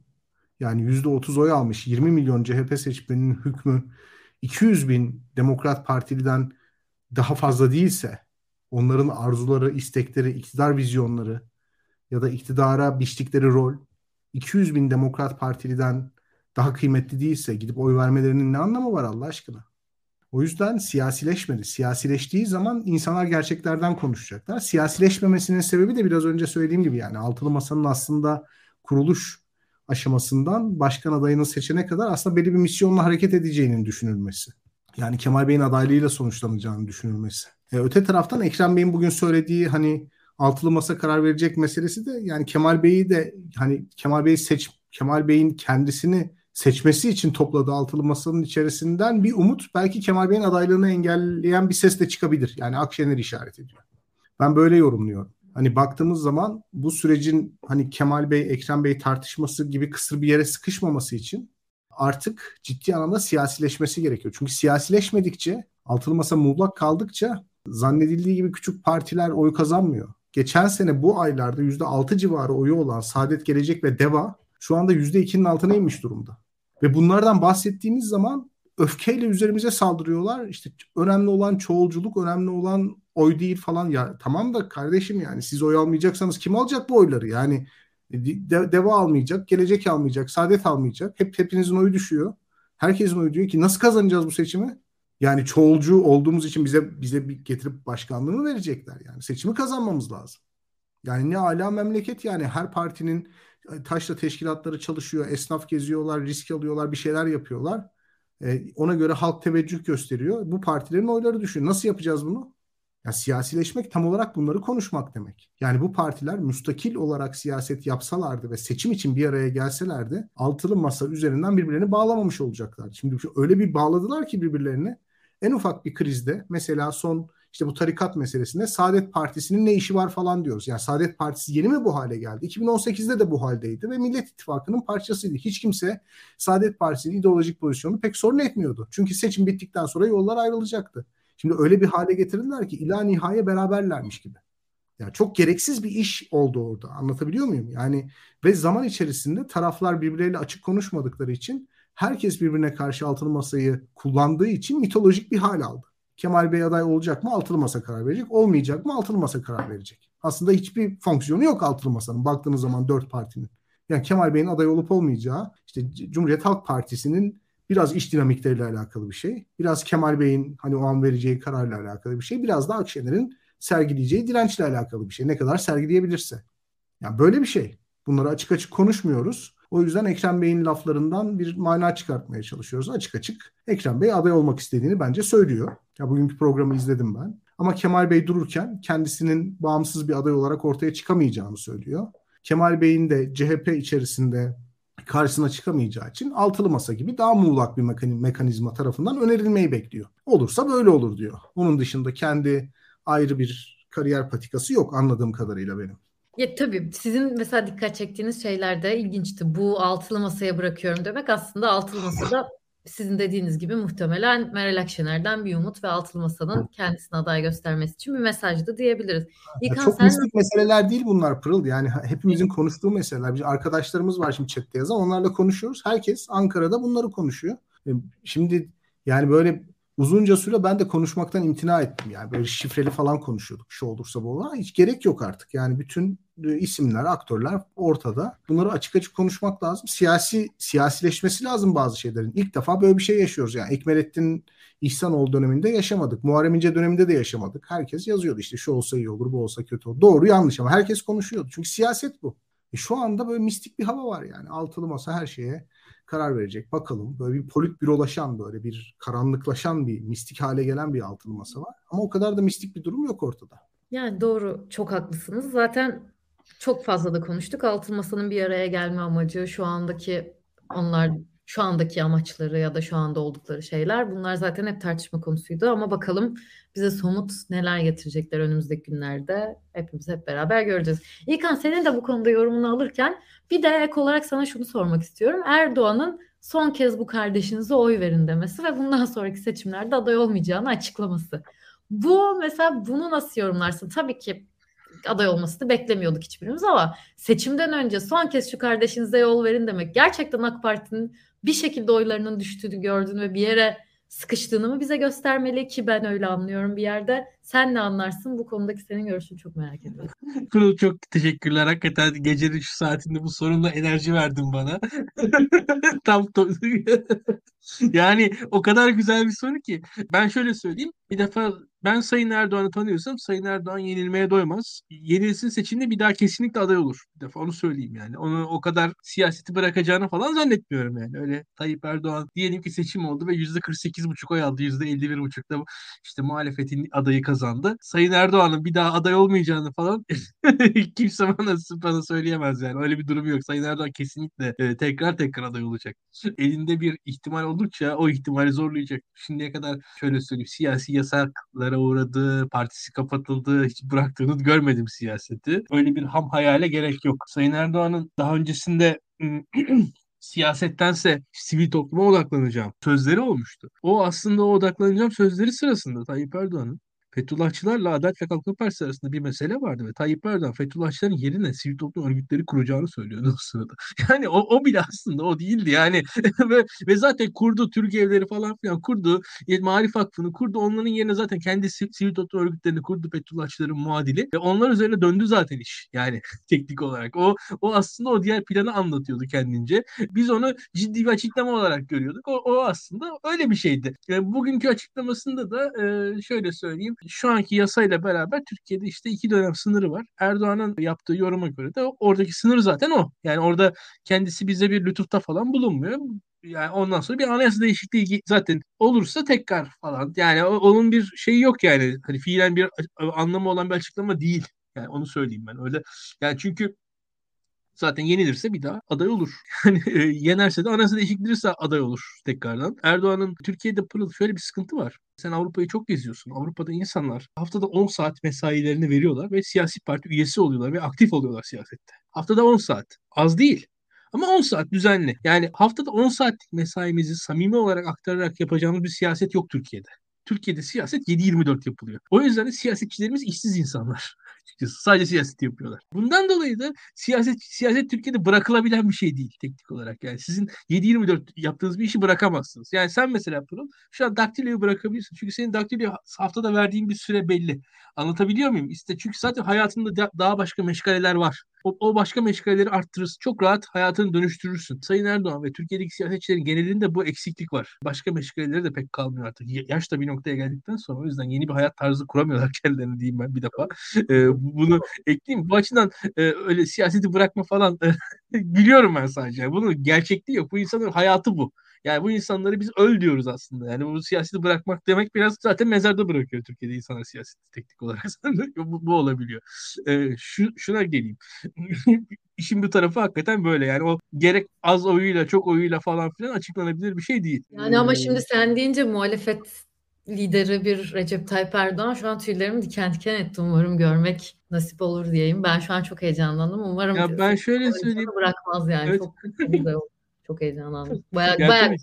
B: yani yüzde otuz oy almış 20 milyon CHP seçmeninin hükmü 200 bin Demokrat Partili'den daha fazla değilse onların arzuları, istekleri, iktidar vizyonları ya da iktidara biçtikleri rol 200 bin Demokrat Partili'den daha kıymetli değilse gidip oy vermelerinin ne anlamı var Allah aşkına? O yüzden siyasileşmedi. Siyasileştiği zaman insanlar gerçeklerden konuşacaklar. Siyasileşmemesinin sebebi de biraz önce söylediğim gibi yani altılı masanın aslında kuruluş aşamasından başkan adayını seçene kadar aslında belli bir misyonla hareket edeceğinin düşünülmesi. Yani Kemal Bey'in adaylığıyla sonuçlanacağını düşünülmesi. E, öte taraftan Ekrem Bey'in bugün söylediği hani altılı masa karar verecek meselesi de yani Kemal Bey'i de hani Kemal Bey'i seç Kemal Bey'in kendisini seçmesi için topladığı altılı masanın içerisinden bir umut belki Kemal Bey'in adaylığını engelleyen bir ses de çıkabilir. Yani Akşener işaret ediyor. Ben böyle yorumluyorum. Hani baktığımız zaman bu sürecin hani Kemal Bey, Ekrem Bey tartışması gibi kısır bir yere sıkışmaması için artık ciddi anlamda siyasileşmesi gerekiyor. Çünkü siyasileşmedikçe, altılı masa muğlak kaldıkça zannedildiği gibi küçük partiler oy kazanmıyor. Geçen sene bu aylarda %6 civarı oyu olan Saadet Gelecek ve DEVA şu anda %2'nin altına inmiş durumda. Ve bunlardan bahsettiğimiz zaman öfkeyle üzerimize saldırıyorlar. İşte önemli olan çoğulculuk, önemli olan oy değil falan. Ya tamam da kardeşim yani siz oy almayacaksanız kim alacak bu oyları? Yani de, deva almayacak, gelecek almayacak, saadet almayacak. Hep hepinizin oyu düşüyor. Herkesin oyu diyor ki nasıl kazanacağız bu seçimi? Yani çoğulcu olduğumuz için bize bize bir getirip başkanlığını verecekler yani. Seçimi kazanmamız lazım. Yani ne ala memleket yani her partinin e, taşla teşkilatları çalışıyor, esnaf geziyorlar, risk alıyorlar, bir şeyler yapıyorlar. Ee, ona göre halk teveccüh gösteriyor. Bu partilerin oyları düşüyor. Nasıl yapacağız bunu? Ya siyasileşmek tam olarak bunları konuşmak demek. Yani bu partiler müstakil olarak siyaset yapsalardı ve seçim için bir araya gelselerdi altılı masa üzerinden birbirlerini bağlamamış olacaklar. Şimdi öyle bir bağladılar ki birbirlerini en ufak bir krizde mesela son işte bu tarikat meselesinde Saadet Partisi'nin ne işi var falan diyoruz. Yani Saadet Partisi yeni mi bu hale geldi? 2018'de de bu haldeydi ve Millet İttifakı'nın parçasıydı. Hiç kimse Saadet Partisi'nin ideolojik pozisyonunu pek sorun etmiyordu. Çünkü seçim bittikten sonra yollar ayrılacaktı. Şimdi öyle bir hale getirdiler ki ila nihaya beraberlermiş gibi. Yani çok gereksiz bir iş oldu orada. Anlatabiliyor muyum? Yani ve zaman içerisinde taraflar birbirleriyle açık konuşmadıkları için herkes birbirine karşı altılı masayı kullandığı için mitolojik bir hal aldı. Kemal Bey aday olacak mı altılı masa karar verecek. Olmayacak mı altılı masa karar verecek. Aslında hiçbir fonksiyonu yok altılı masanın baktığınız zaman dört partinin. Yani Kemal Bey'in aday olup olmayacağı işte Cumhuriyet Halk Partisi'nin biraz iş dinamikleriyle alakalı bir şey. Biraz Kemal Bey'in hani o an vereceği kararla alakalı bir şey. Biraz da Akşener'in sergileyeceği dirençle alakalı bir şey. Ne kadar sergileyebilirse. Yani böyle bir şey. Bunları açık açık konuşmuyoruz. O yüzden Ekrem Bey'in laflarından bir mana çıkartmaya çalışıyoruz açık açık. Ekrem Bey aday olmak istediğini bence söylüyor. Ya bugünkü programı izledim ben. Ama Kemal Bey dururken kendisinin bağımsız bir aday olarak ortaya çıkamayacağını söylüyor. Kemal Bey'in de CHP içerisinde karşısına çıkamayacağı için altılı masa gibi daha muğlak bir mekanizma tarafından önerilmeyi bekliyor. Olursa böyle olur diyor. Onun dışında kendi ayrı bir kariyer patikası yok anladığım kadarıyla benim.
A: Ya tabii sizin mesela dikkat çektiğiniz şeyler de ilginçti. Bu altılı masaya bırakıyorum demek aslında altılı masada sizin dediğiniz gibi muhtemelen Meral Akşener'den bir umut ve altılı masanın kendisine aday göstermesi için bir mesajdı diyebiliriz.
B: İlkan, çok sen... mistik meseleler değil bunlar Pırıl. Yani hepimizin konuştuğu meseleler. Biz arkadaşlarımız var şimdi chatte yazan. Onlarla konuşuyoruz. Herkes Ankara'da bunları konuşuyor. E, şimdi yani böyle uzunca süre ben de konuşmaktan imtina ettim. Yani böyle şifreli falan konuşuyorduk. Şu olursa bu olur. Hiç gerek yok artık. Yani bütün isimler, aktörler ortada. Bunları açık açık konuşmak lazım. Siyasi siyasileşmesi lazım bazı şeylerin. İlk defa böyle bir şey yaşıyoruz. Yani Ekmelettin İhsanoğlu döneminde yaşamadık. Muharrem İnce döneminde de yaşamadık. Herkes yazıyordu işte şu olsa iyi olur, bu olsa kötü olur. Doğru yanlış ama herkes konuşuyordu. Çünkü siyaset bu. E şu anda böyle mistik bir hava var yani. Altılı masa her şeye karar verecek. Bakalım böyle bir polit bürolaşan böyle bir karanlıklaşan bir mistik hale gelen bir altılı masa var. Ama o kadar da mistik bir durum yok ortada.
A: Yani doğru çok haklısınız. Zaten çok fazla da konuştuk. Altılı masanın bir araya gelme amacı şu andaki onlar şu andaki amaçları ya da şu anda oldukları şeyler bunlar zaten hep tartışma konusuydu ama bakalım bize somut neler getirecekler önümüzdeki günlerde hepimiz hep beraber göreceğiz. İlkan senin de bu konuda yorumunu alırken bir de ek olarak sana şunu sormak istiyorum. Erdoğan'ın son kez bu kardeşinize oy verin demesi ve bundan sonraki seçimlerde aday olmayacağını açıklaması. Bu mesela bunu nasıl yorumlarsın? Tabii ki aday olmasını beklemiyorduk hiçbirimiz ama seçimden önce son kez şu kardeşinize yol verin demek gerçekten AK Parti'nin bir şekilde oylarının düştüğünü gördün ve bir yere sıkıştığını mı bize göstermeli ki ben öyle anlıyorum bir yerde. Sen ne anlarsın? Bu konudaki senin görüşünü çok merak ediyorum.
C: Kurul çok teşekkürler. Hakikaten gecenin şu saatinde bu sorunla enerji verdin bana. Tam yani o kadar güzel bir soru ki. Ben şöyle söyleyeyim. Bir defa ben Sayın Erdoğan'ı tanıyorsam Sayın Erdoğan yenilmeye doymaz. Yenilsin seçimde bir daha kesinlikle aday olur. Bir defa onu söyleyeyim yani. Onu o kadar siyaseti bırakacağını falan zannetmiyorum yani. Öyle Tayyip Erdoğan diyelim ki seçim oldu ve %48,5 oy aldı. %51,5'da işte muhalefetin adayı kazandı. Sayın Erdoğan'ın bir daha aday olmayacağını falan kimse bana, bana söyleyemez yani. Öyle bir durum yok. Sayın Erdoğan kesinlikle e, tekrar tekrar aday olacak. Elinde bir ihtimal oldukça o ihtimali zorlayacak. Şimdiye kadar şöyle söyleyeyim siyasi yasaklara uğradı, partisi kapatıldı, hiç bıraktığını görmedim siyaseti. Öyle bir ham hayale gerek yok. Sayın Erdoğan'ın daha öncesinde siyasettense sivil topluma odaklanacağım sözleri olmuştu. O aslında o odaklanacağım sözleri sırasında Tayyip Erdoğan'ın Fethullahçılarla Adalet ve Kalkınma Partisi arasında bir mesele vardı ve Tayyip Erdoğan Fethullahçıların yerine sivil toplum örgütleri kuracağını söylüyordu o sırada. Yani o, o bile aslında o değildi yani. Ve, ve zaten kurdu Türk evleri falan filan kurdu e, Marif Vakfı'nı kurdu. Onların yerine zaten kendi sivil toplum örgütlerini kurdu Fethullahçıların muadili ve onlar üzerine döndü zaten iş yani teknik olarak. O o aslında o diğer planı anlatıyordu kendince. Biz onu ciddi bir açıklama olarak görüyorduk. O, o aslında öyle bir şeydi. Yani bugünkü açıklamasında da e, şöyle söyleyeyim şu anki yasayla beraber Türkiye'de işte iki dönem sınırı var. Erdoğan'ın yaptığı yoruma göre de oradaki sınır zaten o. Yani orada kendisi bize bir lütufta falan bulunmuyor. Yani ondan sonra bir anayasa değişikliği zaten olursa tekrar falan. Yani onun bir şeyi yok yani. Hani fiilen bir anlamı olan bir açıklama değil. Yani onu söyleyeyim ben öyle. Yani çünkü Zaten yenilirse bir daha aday olur. Yani e, yenerse de anayasa değişikliğirse aday olur tekrardan. Erdoğan'ın Türkiye'de pırıl şöyle bir sıkıntı var. Sen Avrupa'yı çok geziyorsun. Avrupa'da insanlar haftada 10 saat mesailerini veriyorlar ve siyasi parti üyesi oluyorlar ve aktif oluyorlar siyasette. Haftada 10 saat. Az değil. Ama 10 saat düzenli. Yani haftada 10 saatlik mesaimizi samimi olarak aktararak yapacağımız bir siyaset yok Türkiye'de. Türkiye'de siyaset 7-24 yapılıyor. O yüzden de siyasetçilerimiz işsiz insanlar açıkçası. Sadece siyaset yapıyorlar. Bundan dolayı da siyaset siyaset Türkiye'de bırakılabilen bir şey değil teknik olarak. Yani sizin 7-24 yaptığınız bir işi bırakamazsınız. Yani sen mesela Pırıl şu an daktiloyu bırakabilirsin. Çünkü senin daktilo haftada verdiğin bir süre belli. Anlatabiliyor muyum? İşte çünkü zaten hayatında daha başka meşgaleler var. O, o başka meşgaleleri arttırırsın. Çok rahat hayatını dönüştürürsün. Sayın Erdoğan ve Türkiye'deki siyasetçilerin genelinde bu eksiklik var. Başka meşgaleleri de pek kalmıyor artık. Yaş da bir noktaya geldikten sonra o yüzden yeni bir hayat tarzı kuramıyorlar kendilerini diyeyim ben bir defa. Ee, bunu ekleyeyim. Bu açıdan e, öyle siyaseti bırakma falan e, gülüyorum ben sadece. Bunun gerçekliği yok. Bu insanın hayatı bu. Yani bu insanları biz öl diyoruz aslında. Yani bu siyaseti bırakmak demek biraz zaten mezarda bırakıyor Türkiye'de insanlar siyaseti teknik olarak. bu, bu olabiliyor. Ee, şu, şuna geleyim. İşin bu tarafı hakikaten böyle. Yani o gerek az oyuyla çok oyuyla falan filan açıklanabilir bir şey değil.
A: Yani ama şimdi sen deyince muhalefet lideri bir Recep Tayyip Erdoğan şu an tüylerimi diken diken etti. Umarım görmek nasip olur diyeyim. Ben şu an çok heyecanlandım. Umarım
C: ya ben şöyle söyleyeyim.
A: bırakmaz yani. Evet. Çok güzel. Çok heyecanlandım. Bayağı, bayağı...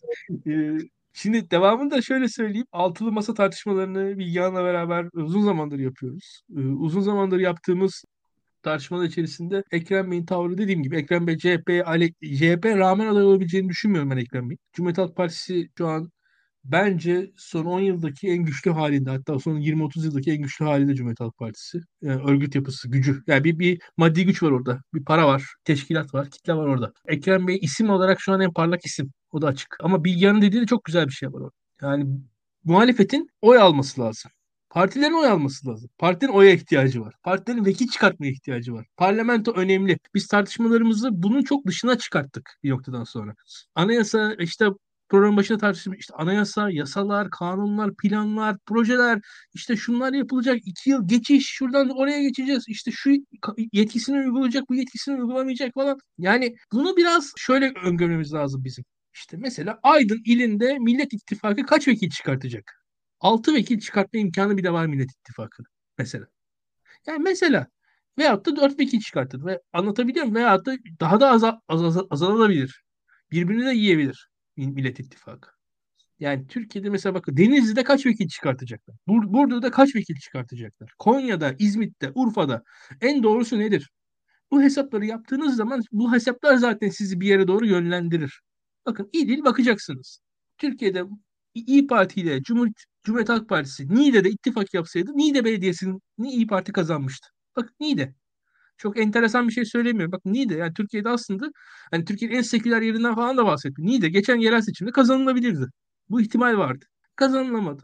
C: E, şimdi devamını da şöyle söyleyeyim. Altılı masa tartışmalarını Bilgehan'la beraber uzun zamandır yapıyoruz. E, uzun zamandır yaptığımız tartışmalar içerisinde Ekrem Bey'in tavrı dediğim gibi Ekrem Bey CHP, CHP rağmen aday olabileceğini düşünmüyorum ben Ekrem Bey. Cumhuriyet Halk Partisi şu an bence son 10 yıldaki en güçlü halinde hatta son 20-30 yıldaki en güçlü halinde Cumhuriyet Halk Partisi. Yani örgüt yapısı, gücü. Yani bir, bir maddi güç var orada. Bir para var, teşkilat var, kitle var orada. Ekrem Bey isim olarak şu an en parlak isim. O da açık. Ama Bilgehan'ın dediği de çok güzel bir şey var orada. Yani muhalefetin oy alması lazım. Partilerin oy alması lazım. Partinin oya ihtiyacı var. Partilerin vekil çıkartmaya ihtiyacı var. Parlamento önemli. Biz tartışmalarımızı bunun çok dışına çıkarttık bir noktadan sonra. Anayasa işte program başında tartışmış işte anayasa, yasalar, kanunlar, planlar, projeler işte şunlar yapılacak. iki yıl geçiş şuradan oraya geçeceğiz. İşte şu yetkisini uygulayacak, bu yetkisini uygulamayacak falan. Yani bunu biraz şöyle öngörmemiz lazım bizim. İşte mesela Aydın ilinde Millet İttifakı kaç vekil çıkartacak? 6 vekil çıkartma imkanı bir de var Millet İttifakı'nın mesela. Yani mesela veyahut da 4 vekil çıkartır ve anlatabiliyor muyum? Veyahut da daha da az, az, az, azalabilir. Birbirini de yiyebilir. Millet İttifakı. Yani Türkiye'de mesela bakın Denizli'de kaç vekil çıkartacaklar? Bur Burdur'da kaç vekil çıkartacaklar? Konya'da, İzmit'te, Urfa'da en doğrusu nedir? Bu hesapları yaptığınız zaman bu hesaplar zaten sizi bir yere doğru yönlendirir. Bakın iyi değil bakacaksınız. Türkiye'de İyi Parti ile Cumhuriyet, Cumhuriyet Halk Partisi Niğde'de ittifak yapsaydı Niğde Belediyesi'ni İyi Parti kazanmıştı. Bak Niğde. Çok enteresan bir şey söylemiyorum. Bak Niğde yani Türkiye'de aslında hani Türkiye'nin en seküler yerinden falan da bahsetmiyor. Niğde geçen yerel seçimde kazanılabilirdi. Bu ihtimal vardı. Kazanılamadı.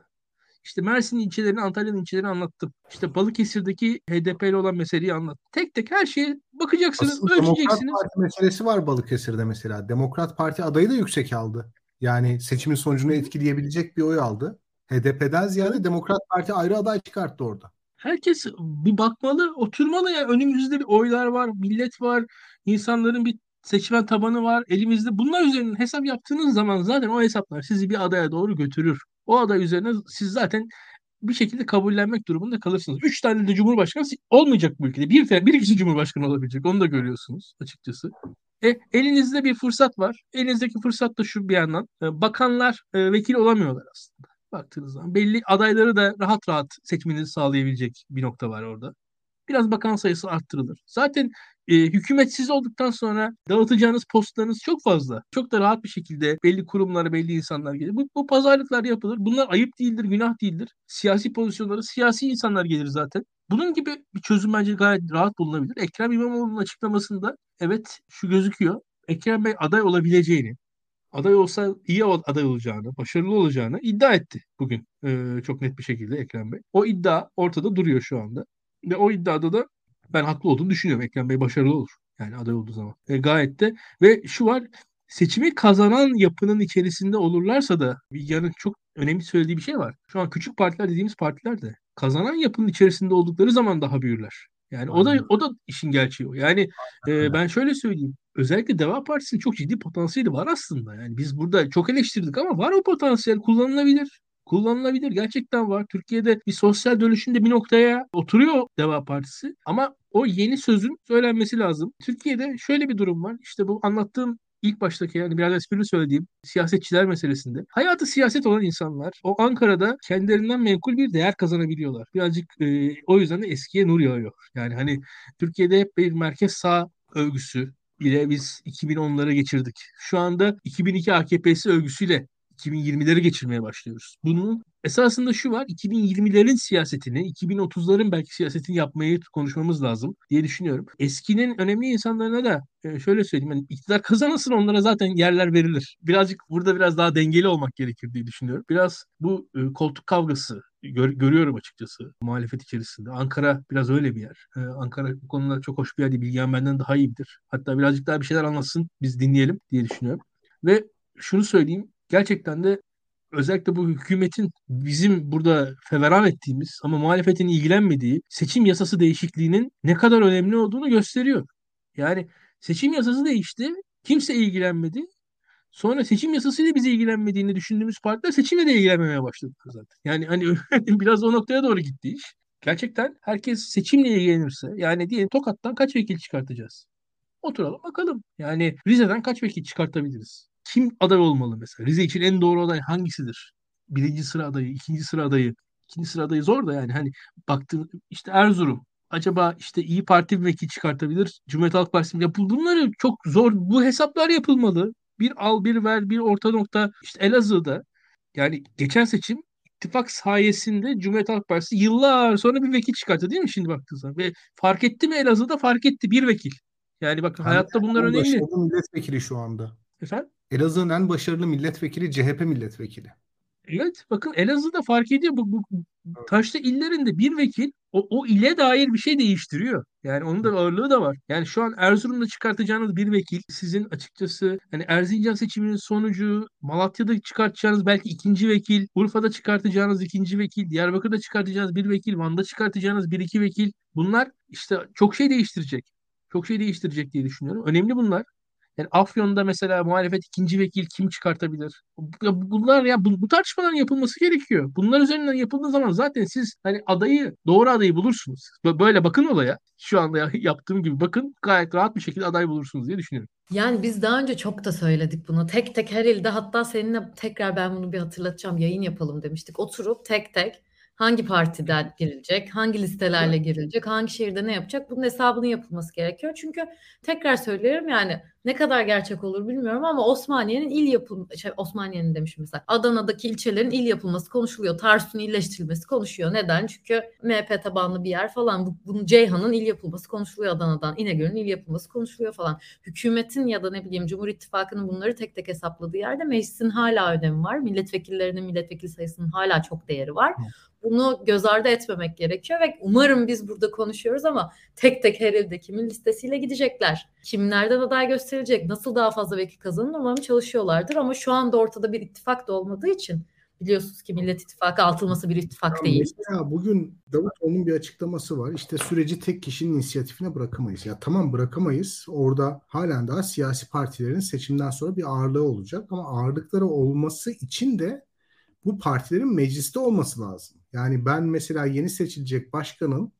C: İşte Mersin ilçelerini, Antalya'nın ilçelerini anlattım. İşte Balıkesir'deki HDP'li olan meseleyi anlattım. Tek tek her şeye bakacaksınız, Aslında ölçeceksiniz.
B: Demokrat Parti meselesi var Balıkesir'de mesela. Demokrat Parti adayı da yüksek aldı. Yani seçimin sonucunu etkileyebilecek bir oy aldı. HDP'den ziyade Demokrat Parti ayrı aday çıkarttı orada
C: herkes bir bakmalı, oturmalı ya. Önümüzde bir oylar var, millet var, insanların bir seçmen tabanı var elimizde. Bunlar üzerinden hesap yaptığınız zaman zaten o hesaplar sizi bir adaya doğru götürür. O aday üzerine siz zaten bir şekilde kabullenmek durumunda kalırsınız. Üç tane de cumhurbaşkanı olmayacak bu ülkede. Bir, bir kişi cumhurbaşkanı olabilecek. Onu da görüyorsunuz açıkçası. E, elinizde bir fırsat var. Elinizdeki fırsat da şu bir yandan. E, bakanlar e, vekil olamıyorlar aslında. Baktığınız zaman belli adayları da rahat rahat seçmenizi sağlayabilecek bir nokta var orada. Biraz bakan sayısı arttırılır. Zaten e, hükümetsiz olduktan sonra dağıtacağınız postlarınız çok fazla. Çok da rahat bir şekilde belli kurumlara, belli insanlar gelir. Bu, bu pazarlıklar yapılır. Bunlar ayıp değildir, günah değildir. Siyasi pozisyonları siyasi insanlar gelir zaten. Bunun gibi bir çözüm bence gayet rahat bulunabilir. Ekrem İmamoğlu'nun açıklamasında evet şu gözüküyor. Ekrem Bey aday olabileceğini, aday olsa iyi aday olacağını, başarılı olacağını iddia etti bugün ee, çok net bir şekilde Ekrem Bey. O iddia ortada duruyor şu anda. Ve o iddiada da ben haklı olduğunu düşünüyorum. Ekrem Bey başarılı olur. Yani aday olduğu zaman. E, gayet de. Ve şu var seçimi kazanan yapının içerisinde olurlarsa da bir yarın çok önemli söylediği bir şey var. Şu an küçük partiler dediğimiz partiler de kazanan yapının içerisinde oldukları zaman daha büyürler. Yani o da o da işin gerçeği o. Yani e, ben şöyle söyleyeyim. Özellikle Deva Partisi'nin çok ciddi potansiyeli var aslında. Yani biz burada çok eleştirdik ama var o potansiyel kullanılabilir kullanılabilir. Gerçekten var. Türkiye'de bir sosyal dönüşümde bir noktaya oturuyor Deva Partisi. Ama o yeni sözün söylenmesi lazım. Türkiye'de şöyle bir durum var. İşte bu anlattığım ilk baştaki yani biraz esprili söylediğim siyasetçiler meselesinde. Hayatı siyaset olan insanlar o Ankara'da kendilerinden menkul bir değer kazanabiliyorlar. Birazcık e, o yüzden de eskiye nur yağıyor. Yani hani Türkiye'de hep bir merkez sağ övgüsü ile biz 2010'lara geçirdik. Şu anda 2002 AKP'si övgüsüyle 2020'leri geçirmeye başlıyoruz. Bunun esasında şu var 2020'lerin siyasetini 2030'ların belki siyasetini yapmayı konuşmamız lazım diye düşünüyorum. Eskinin önemli insanlarına da e, şöyle söyleyeyim yani iktidar kazanırsın onlara zaten yerler verilir. Birazcık burada biraz daha dengeli olmak gerekir diye düşünüyorum. Biraz bu e, koltuk kavgası gör, görüyorum açıkçası muhalefet içerisinde. Ankara biraz öyle bir yer. Ee, Ankara bu konuda çok hoş bir yer değil. Bilgehan benden daha iyi bilir. Hatta birazcık daha bir şeyler anlatsın biz dinleyelim diye düşünüyorum. Ve şunu söyleyeyim gerçekten de özellikle bu hükümetin bizim burada feveran ettiğimiz ama muhalefetin ilgilenmediği seçim yasası değişikliğinin ne kadar önemli olduğunu gösteriyor. Yani seçim yasası değişti, kimse ilgilenmedi. Sonra seçim yasasıyla biz ilgilenmediğini düşündüğümüz partiler seçimle de ilgilenmemeye başladı zaten. Yani hani biraz o noktaya doğru gitti iş. Gerçekten herkes seçimle ilgilenirse yani diyelim Tokat'tan kaç vekil çıkartacağız? Oturalım bakalım. Yani Rize'den kaç vekil çıkartabiliriz? Kim aday olmalı mesela? Rize için en doğru aday hangisidir? Birinci sıra adayı, ikinci sıra adayı. İkinci sıra adayı zor da yani hani baktığın işte Erzurum acaba işte İyi Parti bir vekil çıkartabilir. Cumhuriyet Halk Partisi ya bunları çok zor bu hesaplar yapılmalı. Bir al bir ver bir orta nokta işte Elazığ'da yani geçen seçim ittifak sayesinde Cumhuriyet Halk Partisi yıllar sonra bir vekil çıkarttı değil mi şimdi baktığınızda? Ve fark etti mi Elazığ'da fark etti bir vekil. Yani bakın hayatta bunlar önemli.
B: Milletvekili şu anda.
C: Efendim?
B: Elazığ'ın en başarılı milletvekili CHP milletvekili.
C: Evet bakın Elazığ'da fark ediyor bu, bu taşta illerinde bir vekil o, o ile dair bir şey değiştiriyor. Yani onun da ağırlığı da var. Yani şu an Erzurum'da çıkartacağınız bir vekil sizin açıkçası hani Erzincan seçiminin sonucu Malatya'da çıkartacağınız belki ikinci vekil, Urfa'da çıkartacağınız ikinci vekil, Diyarbakır'da çıkartacağınız bir vekil, Van'da çıkartacağınız bir iki vekil. Bunlar işte çok şey değiştirecek. Çok şey değiştirecek diye düşünüyorum. Önemli bunlar. Yani Afyon'da mesela muhalefet ikinci vekil kim çıkartabilir? Bunlar ya bu, bu tartışmaların yapılması gerekiyor. Bunlar üzerinden yapıldığı zaman zaten siz hani adayı doğru adayı bulursunuz. Böyle bakın olaya. Şu anda yaptığım gibi bakın gayet rahat bir şekilde aday bulursunuz diye düşünüyorum.
A: Yani biz daha önce çok da söyledik bunu. Tek tek her ilde hatta seninle tekrar ben bunu bir hatırlatacağım. Yayın yapalım demiştik. Oturup tek tek hangi partiden girilecek, hangi listelerle girilecek, hangi şehirde ne yapacak bunun hesabının yapılması gerekiyor. Çünkü tekrar söylüyorum yani ne kadar gerçek olur bilmiyorum ama Osmaniye'nin il yapım şey Osmaniye'nin demişim mesela Adana'daki ilçelerin il yapılması konuşuluyor. Tarsus'un illeştirilmesi konuşuyor. Neden? Çünkü MHP tabanlı bir yer falan. Bunun Ceyhan'ın il yapılması konuşuluyor Adana'dan. İnegöl'ün il yapılması konuşuluyor falan. Hükümetin ya da ne bileyim Cumhur İttifakı'nın bunları tek tek hesapladığı yerde meclisin hala önemi var. Milletvekillerinin milletvekili sayısının hala çok değeri var. Bunu göz ardı etmemek gerekiyor ve umarım biz burada konuşuyoruz ama tek tek her ilde kimin listesiyle gidecekler. Kimlerden aday gösterilecek, nasıl daha fazla vekil kazanır umarım çalışıyorlardır ama şu anda ortada bir ittifak da olmadığı için biliyorsunuz ki Millet İttifakı altılması bir ittifak ya değil.
B: Mesela bugün Davutoğlu'nun bir açıklaması var. İşte süreci tek kişinin inisiyatifine bırakamayız. Ya tamam bırakamayız. Orada halen daha siyasi partilerin seçimden sonra bir ağırlığı olacak ama ağırlıkları olması için de bu partilerin mecliste olması lazım. Yani ben mesela yeni seçilecek başkanın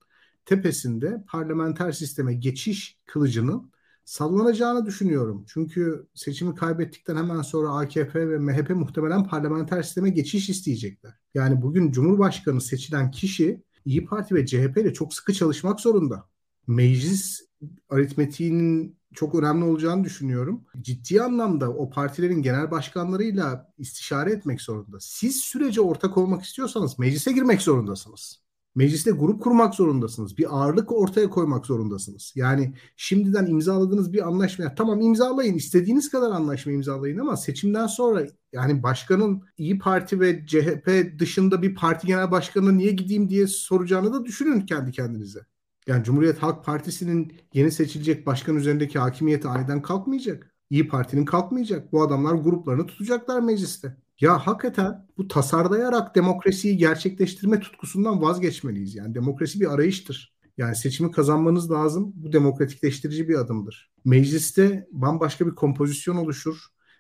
B: tepesinde parlamenter sisteme geçiş kılıcının sallanacağını düşünüyorum. Çünkü seçimi kaybettikten hemen sonra AKP ve MHP muhtemelen parlamenter sisteme geçiş isteyecekler. Yani bugün Cumhurbaşkanı seçilen kişi İyi Parti ve CHP ile çok sıkı çalışmak zorunda. Meclis aritmetiğinin çok önemli olacağını düşünüyorum. Ciddi anlamda o partilerin genel başkanlarıyla istişare etmek zorunda. Siz sürece ortak olmak istiyorsanız meclise girmek zorundasınız. Mecliste grup kurmak zorundasınız. Bir ağırlık ortaya koymak zorundasınız. Yani şimdiden imzaladığınız bir anlaşma tamam imzalayın istediğiniz kadar anlaşma imzalayın ama seçimden sonra yani başkanın İyi Parti ve CHP dışında bir parti genel başkanına niye gideyim diye soracağını da düşünün kendi kendinize. Yani Cumhuriyet Halk Partisi'nin yeni seçilecek başkan üzerindeki hakimiyeti aniden kalkmayacak. İyi Parti'nin kalkmayacak. Bu adamlar gruplarını tutacaklar mecliste. Ya hakikaten bu tasarlayarak demokrasiyi gerçekleştirme tutkusundan vazgeçmeliyiz. Yani demokrasi bir arayıştır. Yani seçimi kazanmanız lazım. Bu demokratikleştirici bir adımdır. Mecliste bambaşka bir kompozisyon oluşur.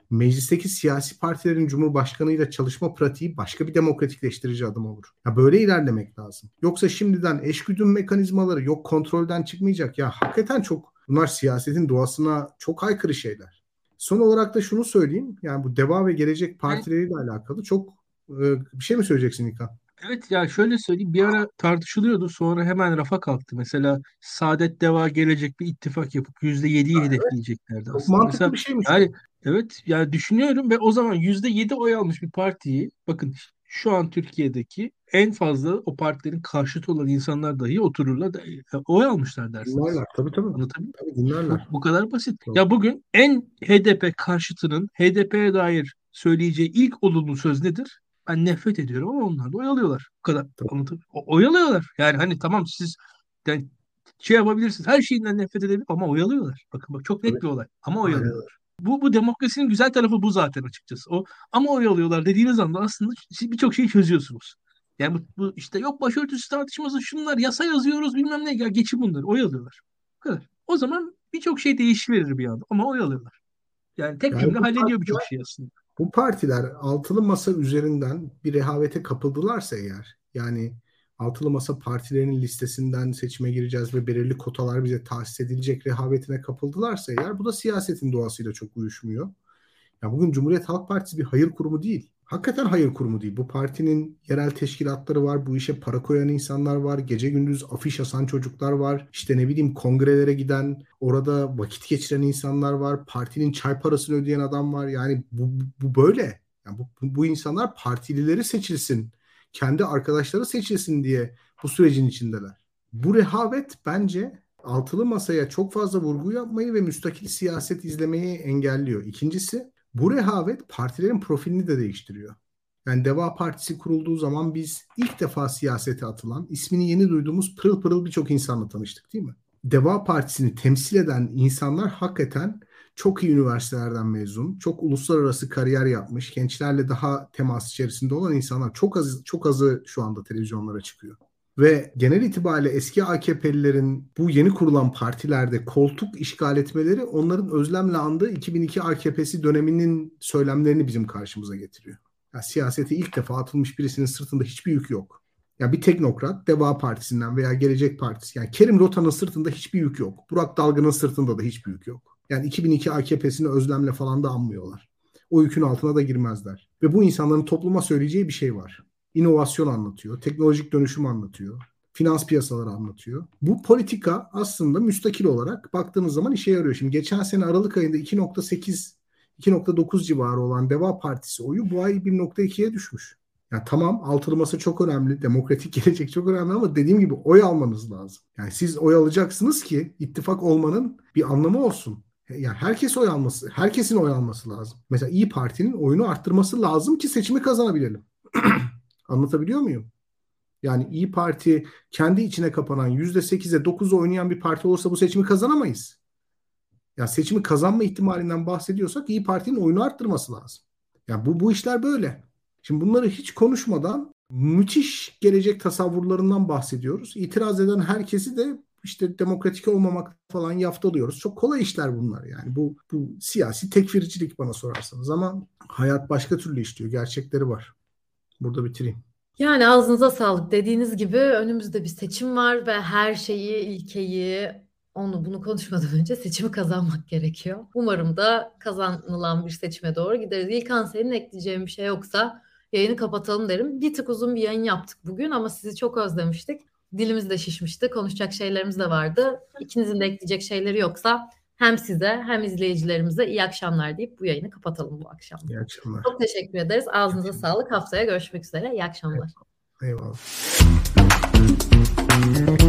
B: Meclisteki siyasi partilerin cumhurbaşkanıyla çalışma pratiği başka bir demokratikleştirici adım olur. Ya böyle ilerlemek lazım. Yoksa şimdiden eşgüdüm mekanizmaları yok kontrolden çıkmayacak. Ya hakikaten çok bunlar siyasetin doğasına çok aykırı şeyler. Son olarak da şunu söyleyeyim. Yani bu Deva ve Gelecek partileriyle alakalı çok e, bir şey mi söyleyeceksin İlkan?
C: Evet ya şöyle söyleyeyim bir ara tartışılıyordu sonra hemen rafa kalktı. Mesela Saadet Deva gelecek bir ittifak yapıp %7'yi evet. hedefleyeceklerdi
B: aslında. Mantıklı Mesela, bir şeymiş.
C: Yani evet yani düşünüyorum ve o zaman %7 oy almış bir partiyi bakın şu an Türkiye'deki en fazla o partilerin karşıtı olan insanlar dahi otururlar da e, oy almışlar dersiniz.
B: Dinlerler tabii tabii.
C: Anlatabiliyor tabii, dinlerler. Bu, bu kadar basit. Tabii. Ya bugün en HDP karşıtının HDP'ye dair söyleyeceği ilk olumlu söz nedir? Ben nefret ediyorum ama onlar da oyalıyorlar. Bu kadar. Anlatabiliyor o, Oyalıyorlar. Yani hani tamam siz yani şey yapabilirsiniz. Her şeyinden nefret edebilir ama oyalıyorlar. Bakın bak çok net tabii. bir olay. Ama oyalıyorlar. Bu, bu demokrasinin güzel tarafı bu zaten açıkçası. O ama oy alıyorlar dediğiniz anda aslında siz birçok şeyi çözüyorsunuz. Yani bu, bu işte yok başörtüsü tartışması şunlar yasa yazıyoruz bilmem ne ya geçin bunları oy alıyorlar. Bu kadar. O zaman birçok şey değişiverir bir anda ama oy alıyorlar. Yani tek yani cümle hallediyor birçok şey aslında.
B: Bu partiler altılı masa üzerinden bir rehavete kapıldılarsa eğer yani altılı masa partilerinin listesinden seçime gireceğiz ve belirli kotalar bize tahsis edilecek rehavetine kapıldılarsa eğer bu da siyasetin doğasıyla çok uyuşmuyor. Ya bugün Cumhuriyet Halk Partisi bir hayır kurumu değil. Hakikaten hayır kurumu değil. Bu partinin yerel teşkilatları var. Bu işe para koyan insanlar var. Gece gündüz afiş asan çocuklar var. İşte ne bileyim kongrelere giden, orada vakit geçiren insanlar var. Partinin çay parasını ödeyen adam var. Yani bu, bu böyle. Yani bu, bu insanlar partilileri seçilsin kendi arkadaşları seçilsin diye bu sürecin içindeler. Bu rehavet bence altılı masaya çok fazla vurgu yapmayı ve müstakil siyaset izlemeyi engelliyor. İkincisi bu rehavet partilerin profilini de değiştiriyor. Yani Deva Partisi kurulduğu zaman biz ilk defa siyasete atılan, ismini yeni duyduğumuz pırıl pırıl birçok insanla tanıştık değil mi? Deva Partisi'ni temsil eden insanlar hakikaten çok iyi üniversitelerden mezun, çok uluslararası kariyer yapmış, gençlerle daha temas içerisinde olan insanlar çok az çok azı şu anda televizyonlara çıkıyor. Ve genel itibariyle eski AKP'lilerin bu yeni kurulan partilerde koltuk işgal etmeleri onların özlemle andığı 2002 AKP'si döneminin söylemlerini bizim karşımıza getiriyor. Yani siyasete ilk defa atılmış birisinin sırtında hiçbir yük yok. Ya yani bir teknokrat Deva Partisi'nden veya Gelecek Partisi yani Kerim Rota'nın sırtında hiçbir yük yok. Burak Dalgın'ın sırtında da hiçbir yük yok. Yani 2002 AKP'sini özlemle falan da anmıyorlar. O yükün altına da girmezler. Ve bu insanların topluma söyleyeceği bir şey var. İnovasyon anlatıyor, teknolojik dönüşüm anlatıyor, finans piyasaları anlatıyor. Bu politika aslında müstakil olarak baktığınız zaman işe yarıyor. Şimdi geçen sene Aralık ayında 2.8 2.9 civarı olan Deva Partisi oyu bu ay 1.2'ye düşmüş. Yani tamam altılı masa çok önemli, demokratik gelecek çok önemli ama dediğim gibi oy almanız lazım. Yani siz oy alacaksınız ki ittifak olmanın bir anlamı olsun yani herkes oy alması, herkesin oy alması lazım. Mesela İyi Parti'nin oyunu arttırması lazım ki seçimi kazanabilelim. Anlatabiliyor muyum? Yani İyi Parti kendi içine kapanan %8'e 9'a oynayan bir parti olursa bu seçimi kazanamayız. Ya yani seçimi kazanma ihtimalinden bahsediyorsak İyi Parti'nin oyunu arttırması lazım. Ya yani bu bu işler böyle. Şimdi bunları hiç konuşmadan müthiş gelecek tasavvurlarından bahsediyoruz. İtiraz eden herkesi de işte demokratik olmamak falan yaftalıyoruz. Çok kolay işler bunlar yani. Bu, bu siyasi tekfircilik bana sorarsanız ama hayat başka türlü işliyor. Gerçekleri var. Burada bitireyim.
A: Yani ağzınıza sağlık. Dediğiniz gibi önümüzde bir seçim var ve her şeyi, ilkeyi onu bunu konuşmadan önce seçimi kazanmak gerekiyor. Umarım da kazanılan bir seçime doğru gideriz. İlkan senin ekleyeceğin bir şey yoksa yayını kapatalım derim. Bir tık uzun bir yayın yaptık bugün ama sizi çok özlemiştik dilimiz de şişmişti. Konuşacak şeylerimiz de vardı. İkinizin de ekleyecek şeyleri yoksa hem size hem izleyicilerimize iyi akşamlar deyip bu yayını kapatalım bu akşam.
B: İyi akşamlar.
A: Çok teşekkür ederiz. Ağzınıza sağlık. Haftaya görüşmek üzere. İyi akşamlar. Eyvallah.
B: Eyvallah.